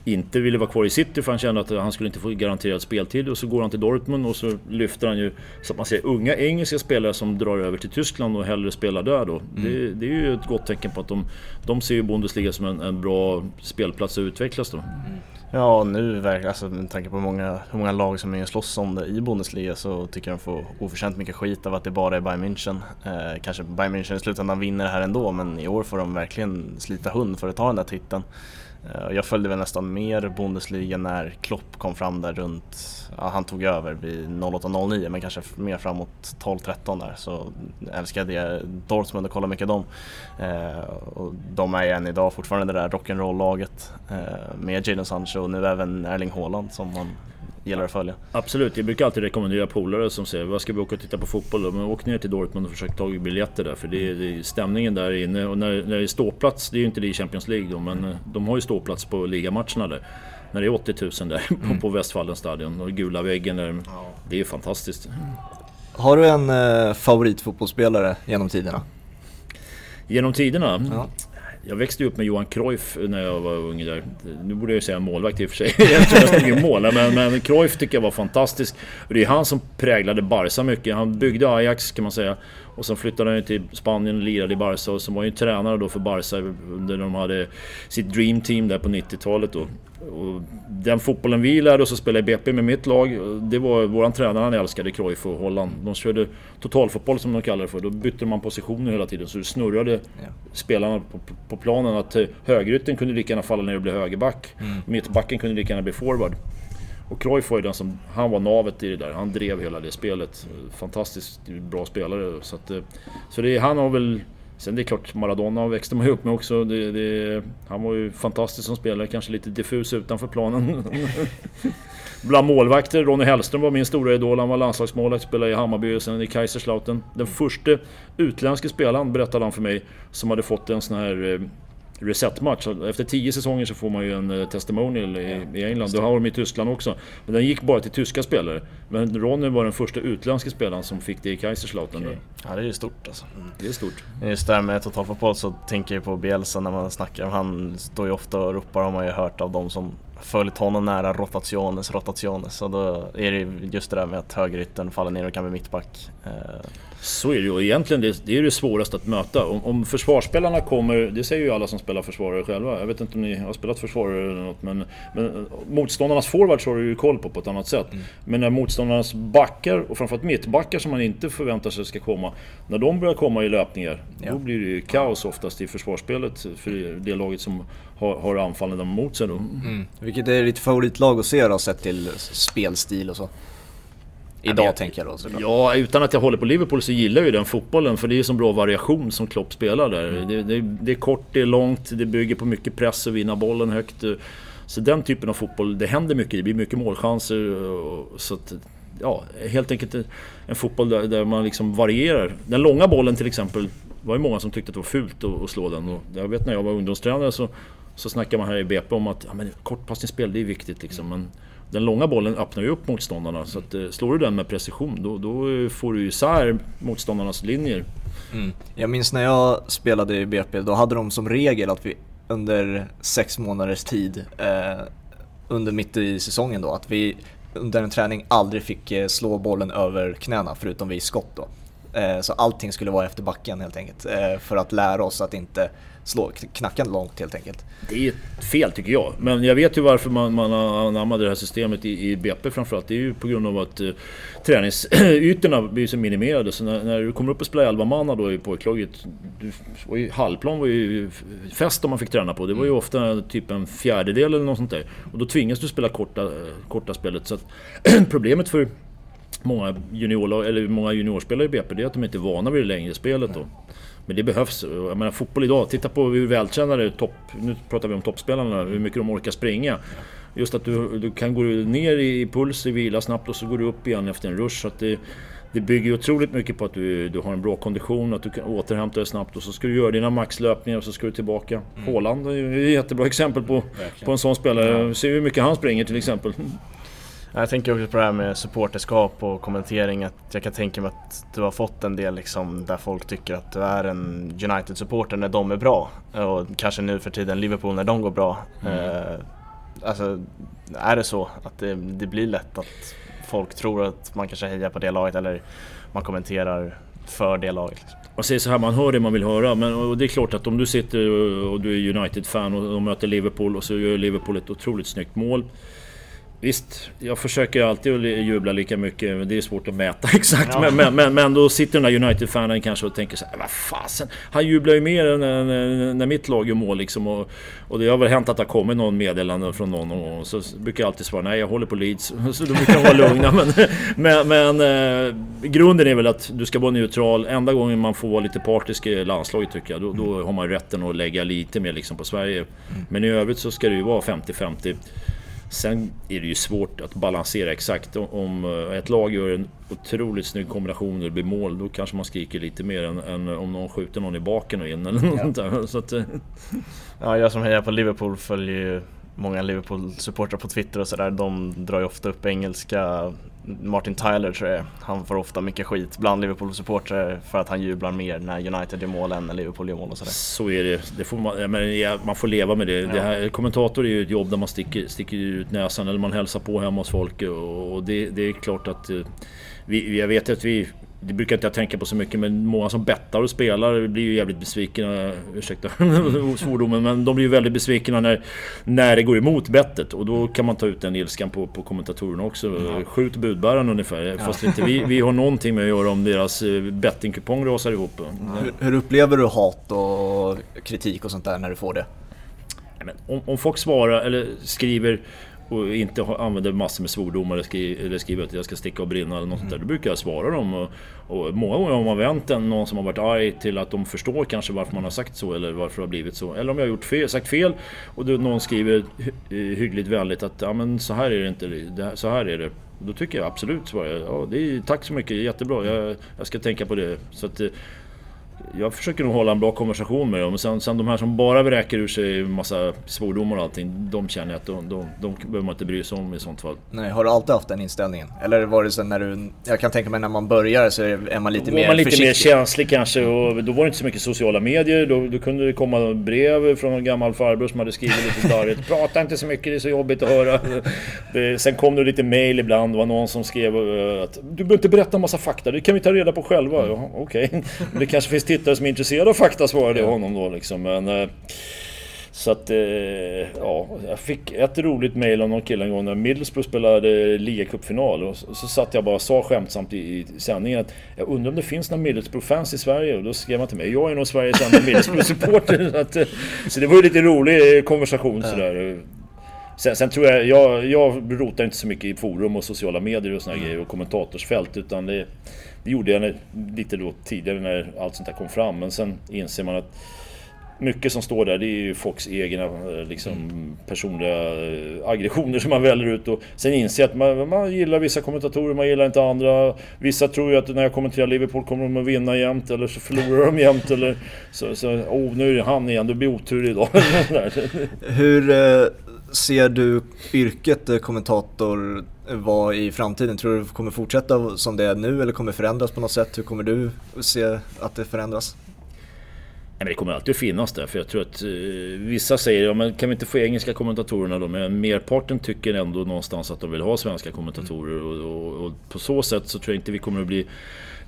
inte ville vara kvar i City för han kände att han skulle inte få garanterad speltid och så går han till Dortmund och så lyfter han ju så att man ser unga engelska spelare som drar över till Tyskland och hellre spelar där då. Mm. Det, det, är ju ett gott tecken på att de, de ser ju Bundesliga som en, en bra spelplats att utvecklas då. Mm. Ja, nu verkligen, alltså, med tanke på många, hur många lag som är slåss om det i Bundesliga så tycker jag de får oförtjänt mycket skit av att det bara är Bayern München. Eh, kanske Bayern München i slutändan vinner det här ändå men i år får de verkligen slita hund för att ta den där titeln. Eh, jag följde väl nästan mer Bundesliga när Klopp kom fram där runt, ja, han tog över vid 08-09 men kanske mer framåt 12-13 där så älskade jag Dortmund och kolla mycket dem. Eh, och de är ju än idag fortfarande det där rock'n'roll-laget eh, med Jadon Sancho och nu även Erling Haaland som man gillar att följa. Absolut, jag brukar alltid rekommendera polare som säger vad ska vi åka och titta på fotboll då? Men åk ner till Dortmund och försök ta biljetter där för det är, det är stämningen där inne och när, när det är ståplats, det är ju inte det i Champions League då men eh, de har ju ståplats på ligamatcherna där. När det är 80 000 där [LAUGHS] mm. på, Westfallens stadion och gula väggen där. Ja. Det är ju fantastiskt. Har du en eh, favoritfotbollsspelare genom tiderna? Genom tiderna? Ja. Jag växte upp med Johan Cruyff när jag var ung där. Nu borde jag ju säga målvakt i och för sig. [LAUGHS] jag tror jag stod i mål. Men, men Cruyff tycker jag var fantastisk. Och det är han som präglade Barca mycket. Han byggde Ajax kan man säga. Och sen flyttade han till Spanien och lirade i Barca. Och sen var han ju tränare då för Barca under de hade sitt Dream Team där på 90-talet då. Och den fotbollen vi lärde oss att spela i BP med mitt lag, det var våran tränare, han älskade Cruyff och Holland. De körde totalfotboll som de kallar det för. Då bytte man positioner hela tiden så det snurrade ja. spelarna på, på, planen. Att eh, högerytten kunde lika gärna falla ner och bli högerback. Mm. Mittbacken kunde lika gärna bli forward. Och Cruyff var ju den som, han var navet i det där. Han drev hela det spelet. Fantastiskt bra spelare. Så, att, eh, så det, han har väl Sen det är klart, Maradona växte man ju upp med också. Det, det, han var ju fantastisk som spelare, kanske lite diffus utanför planen. [LAUGHS] Bland målvakter, Ronny Hellström var min stora idol. Han var landslagsmålvakt, spelade i Hammarby och sen i Kaiserslautern. Den första utländske spelaren, berättade han för mig, som hade fått en sån här eh, reset-match. Efter tio säsonger så får man ju en eh, testimonial i, i England. Det har de i Tyskland också. Men den gick bara till tyska spelare. Men Ronny var den första utländska spelaren som fick det i Kaiserslautern. Okay. Ja det är ju stort alltså. Mm. Det är stort. Just där med totalfotboll så tänker jag på Bielsa när man snackar. Han står ju ofta och ropar, har man ju hört av de som följt honom nära rotationes, rotationes. Så då är det just det där med att högerytten faller ner och kan bli mittback. Eh, så är det ju och egentligen det, det är det svåraste att möta. Om, om försvarsspelarna kommer, det säger ju alla som spelar försvarare själva. Jag vet inte om ni har spelat försvarare eller något men, men motståndarnas forwards har du ju koll på på ett annat sätt. Mm. Men när motståndarnas backar och framförallt mittbackar som man inte förväntar sig ska komma. När de börjar komma i löpningar, ja. då blir det ju kaos oftast i försvarsspelet för det laget som har, har anfallen mot sig då. Mm. Vilket är ditt favoritlag att se då sett till spelstil och så? Idag jag, tänker jag då såklart. Ja, utan att jag håller på Liverpool så gillar jag ju den fotbollen för det är så bra variation som Klopp spelar där. Mm. Det, det, det, är kort, det är långt, det bygger på mycket press och vinna bollen högt. Så den typen av fotboll, det händer mycket, det blir mycket målchanser. Så att, ja, helt enkelt en fotboll där, där, man liksom varierar. Den långa bollen till exempel, var ju många som tyckte att det var fult att, att slå den. Och jag vet när jag var ungdomstränare så, så snackar man här i BP om att ja, men kortpassningsspel, det är viktigt liksom. Men, den långa bollen öppnar ju upp motståndarna. Så att, eh, slår du den med precision då, då får du isär motståndarnas linjer. Mm. Jag minns när jag spelade i BP, då hade de som regel att vi under sex månaders tid, eh, under mitt i säsongen då, att vi under en träning aldrig fick eh, slå bollen över knäna förutom vid skott då. Eh, så allting skulle vara efter backen helt enkelt. Eh, för att lära oss att inte slå, knacka långt helt enkelt. Det är fel tycker jag. Men jag vet ju varför man, man anammade det här systemet i, i BP framförallt. Det är ju på grund av att uh, träningsytorna blir så minimerade. Så när, när du kommer upp och spelar 11 manna då i pojklaget. halvplan var ju fest om man fick träna på. Det var ju mm. ofta typ en fjärdedel eller något sånt där. Och då tvingas du spela korta, korta spelet. Så att, [CLEARS THROAT] problemet för många, junior, eller många juniorspelare i BP det är att de inte är vana vid det längre spelet. Då. Men det behövs. Jag menar fotboll idag, titta på hur vältränade topp... Nu pratar vi om toppspelarna, hur mycket de orkar springa. Just att du, du kan gå ner i puls, i vila snabbt och så går du upp igen efter en rush. Så att det, det bygger otroligt mycket på att du, du har en bra kondition, att du kan återhämta dig snabbt och så ska du göra dina maxlöpningar och så ska du tillbaka. Mm. Håland är ett jättebra exempel på, på en sån spelare. Ja. Se hur mycket han springer till exempel. Jag tänker också på det här med supporterskap och kommentering. Att jag kan tänka mig att du har fått en del liksom där folk tycker att du är en United-supporter när de är bra. Och kanske nu för tiden Liverpool när de går bra. Mm. Eh, alltså, är det så att det, det, blir lätt att folk tror att man kanske hejar på det laget eller man kommenterar för det laget? Liksom. Man säger så här, man hör det man vill höra. Men det är klart att om du sitter och du är United-fan och, och möter Liverpool och så gör Liverpool ett otroligt snyggt mål. Visst, jag försöker alltid att jubla lika mycket, men det är svårt att mäta [LAUGHS] exakt. Ja. Men, men, men, men, då sitter den där United-fanen kanske och tänker så här, vad fasen, han jublar ju mer när, när, när mitt lag gör mål liksom. Och, och det har väl hänt att det har kommit någon meddelande från någon och så brukar jag alltid svara, nej jag håller på Leeds. [LAUGHS] Så då brukar vara [LAUGHS] lugna. Men, men, eh, grunden är väl att du ska vara neutral. Enda gången man får vara lite partisk i landslaget tycker jag, då, då har man rätten att lägga lite mer liksom på Sverige. Mm. Men i övrigt så ska det ju vara 50-50. Sen är det ju svårt att balansera exakt. Om eh, ett lag gör en otroligt snygg kombination och det blir mål, då kanske man skriker lite mer än, än om någon skjuter någon i baken och in eller något ja. [LAUGHS] där. Så att, eh. ja, jag som hejar på Liverpool följer ju många Liverpool-supportrar på Twitter och sådär. De drar ju ofta upp engelska Martin Tyler tror jag Han får ofta mycket skit bland Liverpool-supportrar för att han jublar mer när United gör mål än när Liverpool gör mål och sådär. Så är det. det får man, men, man får leva med det. Ja. det här, kommentator är ju ett jobb där man sticker, sticker ut näsan eller man hälsar på hemma hos folk och det, det är klart att eh, vi, jag vet att vi det brukar inte jag tänka på så mycket men många som bettar och spelar blir ju jävligt besvikna, [LAUGHS] ursäkta svordomen, men de blir ju väldigt besvikna när, när det går emot bettet och då kan man ta ut den ilskan på, på kommentatorerna också. Mm. Skjut budbäraren ungefär, ja. fast inte vi, vi har någonting med att göra om deras eh, bettingkupong rasar ihop. Hur, hur upplever du hat och kritik och sånt där när du får det? Men om, om folk svarar eller skriver och inte använder massor med svordomar eller, skri eller skriver att jag ska sticka och brinna eller något mm. där. Då brukar jag svara dem. Och, och många gånger har man vänt en, någon som har varit arg till att de förstår kanske varför man har sagt så eller varför det har blivit så. Eller om jag har gjort fel, sagt fel och då någon skriver eh, hyggligt vänligt att ja, men så här är det inte, det så här är det. Då tycker jag absolut, svarar jag. Ja, det är, tack så mycket, jättebra. Jag, jag ska tänka på det. Så att, eh, jag försöker nog hålla en bra konversation med dem. Sen, sen de här som bara vräker ur sig massa svordomar och allting, de känner jag att de, de, de behöver man inte bry sig om i sånt fall. Nej, har du alltid haft den inställningen? Eller var det så när du, jag kan tänka mig när man börjar så är man lite då mer man lite försiktig. mer känslig kanske och då var det inte så mycket sociala medier. Då, då kunde det komma brev från en gammal farbror som hade skrivit lite darrigt. [LAUGHS] Prata inte så mycket, det är så jobbigt att höra. Det, sen kom det lite mail ibland, det var någon som skrev eh, att du behöver inte berätta en massa fakta, det kan vi ta reda på själva. Mm. Ja, Okej, okay. det kanske finns tittare som är intresserade av fakta svarade jag honom då liksom. Men, eh, så att, eh, ja, jag fick ett roligt mail av någon kille en gång när Middlesbrough spelade ligacupfinal och så, satt jag bara och sa skämtsamt i, i sändningen att jag undrar om det finns några Middlesbrough-fans i Sverige och då skrev han till mig jag är nog Sveriges enda Middlesbrough-supporter. [LAUGHS] så, eh, så det var ju lite rolig konversation sådär. Sen, sen, tror jag, jag, jag rotar inte så mycket i forum och sociala medier och såna mm. grejer och kommentatorsfält utan det det gjorde jag lite då tidigare när allt sånt där kom fram. Men sen inser man att mycket som står där det är ju folks egna eh, liksom, personliga eh, aggressioner som man väljer ut. Och sen inser jag att man, man gillar vissa kommentatorer, man gillar inte andra. Vissa tror ju att när jag kommenterar Liverpool kommer de att vinna jämt eller så förlorar de jämt. Eller så, så oh, nu är det han igen, det blir otur idag. [LAUGHS] Hur eh, ser du yrket kommentator vara i framtiden? Tror du det kommer fortsätta som det är nu eller kommer förändras på något sätt? Hur kommer du se att det förändras? Nej, men det kommer alltid att finnas där, för jag tror att eh, vissa säger ja, men kan vi inte få engelska kommentatorerna då? Men merparten tycker ändå någonstans att de vill ha svenska kommentatorer och, och, och på så sätt så tror jag inte vi kommer att bli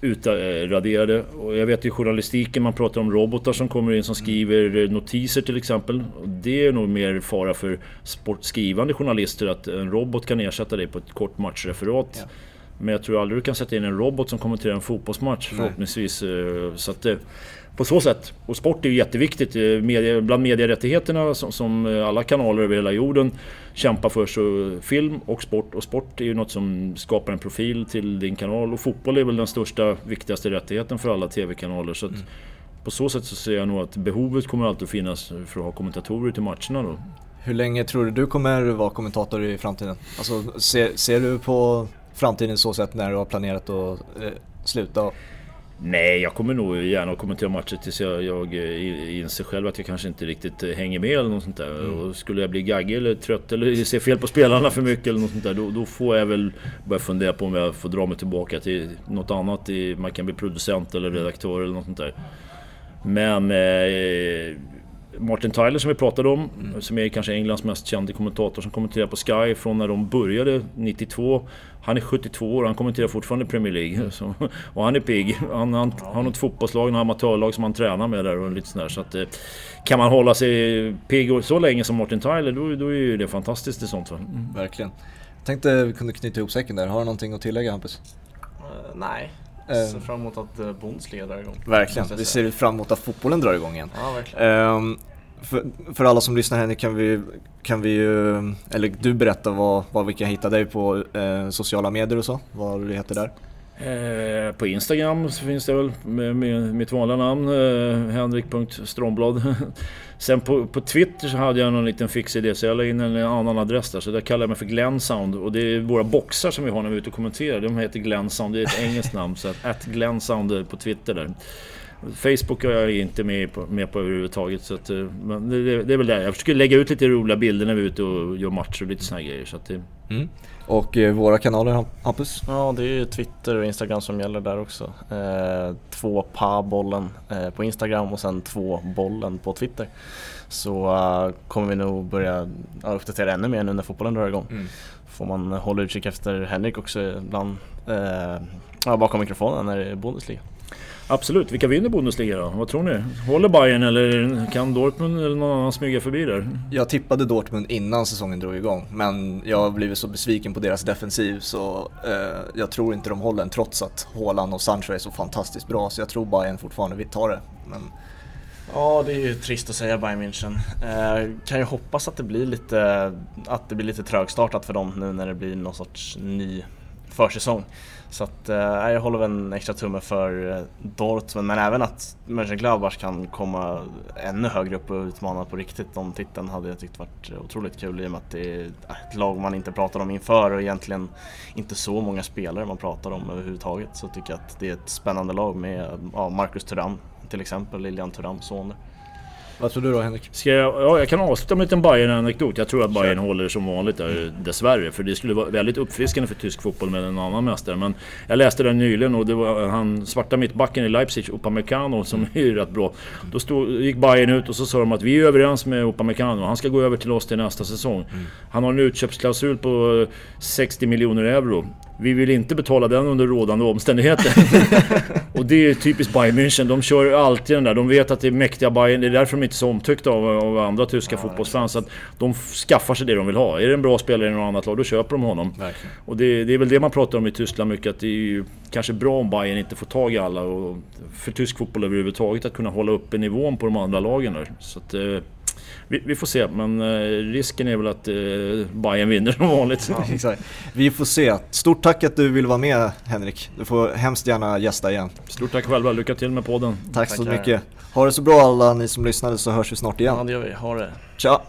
utraderade. Och jag vet i journalistiken man pratar om robotar som kommer in som skriver notiser till exempel. Och det är nog mer fara för sportskrivande journalister att en robot kan ersätta dig på ett kort matchreferat. Ja. Men jag tror aldrig du kan sätta in en robot som kommenterar en fotbollsmatch förhoppningsvis. Eh, så att, på så sätt. Och sport är ju jätteviktigt. Eh, media, bland medierättigheterna som, som, eh, alla kanaler över hela jorden kämpar för så film och sport. Och sport är ju något som skapar en profil till din kanal. Och fotboll är väl den största, viktigaste rättigheten för alla TV-kanaler. Så mm. På så sätt så ser jag nog att behovet kommer alltid att finnas för att ha kommentatorer till matcherna då. Hur länge tror du du kommer vara kommentator i framtiden? Alltså, ser, ser du på framtiden så sätt när du har planerat att eh, sluta? Nej, jag kommer nog gärna kommentera matcher tills jag, jag eh, inser själv att jag kanske inte riktigt eh, hänger med eller något sånt där. Mm. Och skulle jag bli gaggig eller trött eller [LAUGHS] se fel på spelarna för mycket eller något sånt där, då, då, får jag väl börja fundera på om jag får dra mig tillbaka till något annat. Man kan bli producent eller redaktör eller något sånt där. Men eh, Martin Tyler som vi pratade om, mm. som är kanske Englands mest kände kommentator som kommenterar på Sky från när de började 92. Han är 72 år och han kommenterar fortfarande Premier League. Mm. Så, och han är pigg. Han, han har något fotbollslag, något amatörlag som han tränar med där och lite sådär. Så att, eh, kan man hålla sig pigg så länge som Martin Tyler, då, då är ju det fantastiskt i sånt fall. Mm. Verkligen. Jag tänkte vi kunde knyta ihop säcken där. Har du någonting att tillägga Hampus? Uh, nej, jag ser fram emot att Bundesliga drar igång. Verkligen, vi ser fram emot att fotbollen drar igång igen. Ja, verkligen. För, för, alla som lyssnar Henrik, kan vi, kan vi ju, eller du berätta vad, vad vi kan hitta dig på eh, sociala medier och så, vad du heter där? Eh, på Instagram så finns det väl med, med mitt vanliga namn, eh, henrik.stromblad. [LAUGHS] Sen på, på Twitter så hade jag någon liten fix idé så jag la in en annan adress där. Så där kallar jag mig för Glensound. Och det är våra boxar som vi har när vi är ute och kommenterar. De heter Glensound, det är ett engelskt namn. Så att Glensound på Twitter där. Facebook är jag inte med på, med på överhuvudtaget. Så att, eh, men det, det, är väl det. Jag försöker lägga ut lite roliga bilder när vi är ute och gör matcher och lite såna grejer. Så att det... Mm. Och eh, våra kanaler Hampus? Ja det är ju Twitter och Instagram som gäller där också. Eh, två pa-bollen eh, på Instagram och sen två bollen på Twitter. Så uh, kommer vi nog börja uppdatera ännu mer nu när fotbollen drar igång. Mm. Får man hålla utkik efter Henrik också ibland eh, bakom mikrofonen när det är Bundesliga. Absolut. Vilka vinner Bundesliga då? Vad tror ni? Håller Bayern eller kan Dortmund eller någon annan smyga förbi där? Jag tippade Dortmund innan säsongen drog igång men jag har blivit så besviken på deras defensiv så eh, jag tror inte de håller den trots att Haaland och Sancho är så fantastiskt bra så jag tror Bayern fortfarande vill ta det. Men... Ja, det är ju trist att säga Bayern München. Eh, kan ju hoppas att det blir lite, att det blir lite trögstartat för dem nu när det blir någon sorts ny försäsong. Så att, eh, jag håller väl en extra tumme för eh, Dortmund men även att Mönchengladbach kan komma ännu högre upp och utmana på riktigt om titeln hade jag tyckt varit otroligt kul i och med att det är ett lag man inte pratar om inför och egentligen inte så många spelare man pratar om överhuvudtaget så tycker jag att det är ett spännande lag med ja, Marcus Thuram till exempel, Lilian Thurams son. Vad tror du då Henrik? Ska jag, ja, jag kan avsluta med en liten bayern anekdot Jag tror att Bayern Kör. håller som vanligt där, dessvärre. För det skulle vara väldigt uppfriskande för tysk fotboll med en annan mästare. Men jag läste det nyligen och det var han svarta mittbacken i Leipzig, Upamecano, som är rätt bra. Då stod, gick Bayern ut och så sa de att vi är överens med Upamecano. Han ska gå över till oss till nästa säsong. Mm. Han har en utköpsklausul på 60 miljoner euro. Vi vill inte betala den under rådande omständigheter. [LAUGHS] och det är typiskt Bayern München. De kör alltid den där. De vet att det är mäktiga Bayern. Det är därför de inte är så omtyckta av, av andra tyska ja, fotbollsfans. Att de skaffar sig det de vill ha. Är det en bra spelare i något annat lag, då köper de honom. Verkligen. Och det, det, är väl det man pratar om i Tyskland mycket. Att det är ju kanske bra om Bayern inte får tag i alla. Och för tysk fotboll överhuvudtaget att kunna hålla uppe nivån på de andra lagen. Där. Så att, eh, vi, vi, får se, men eh, risken är väl att eh, Bayern vinner som vanligt. Ja, exakt. Vi får se. Stort tack att du vill vara med Henrik. Du får hemskt gärna gästa igen. Stort tack själva, lycka till med podden. Tack, tack så mycket. Ha det så bra alla ni som lyssnade så hörs vi snart igen. Ja det gör vi, ha det. Tja!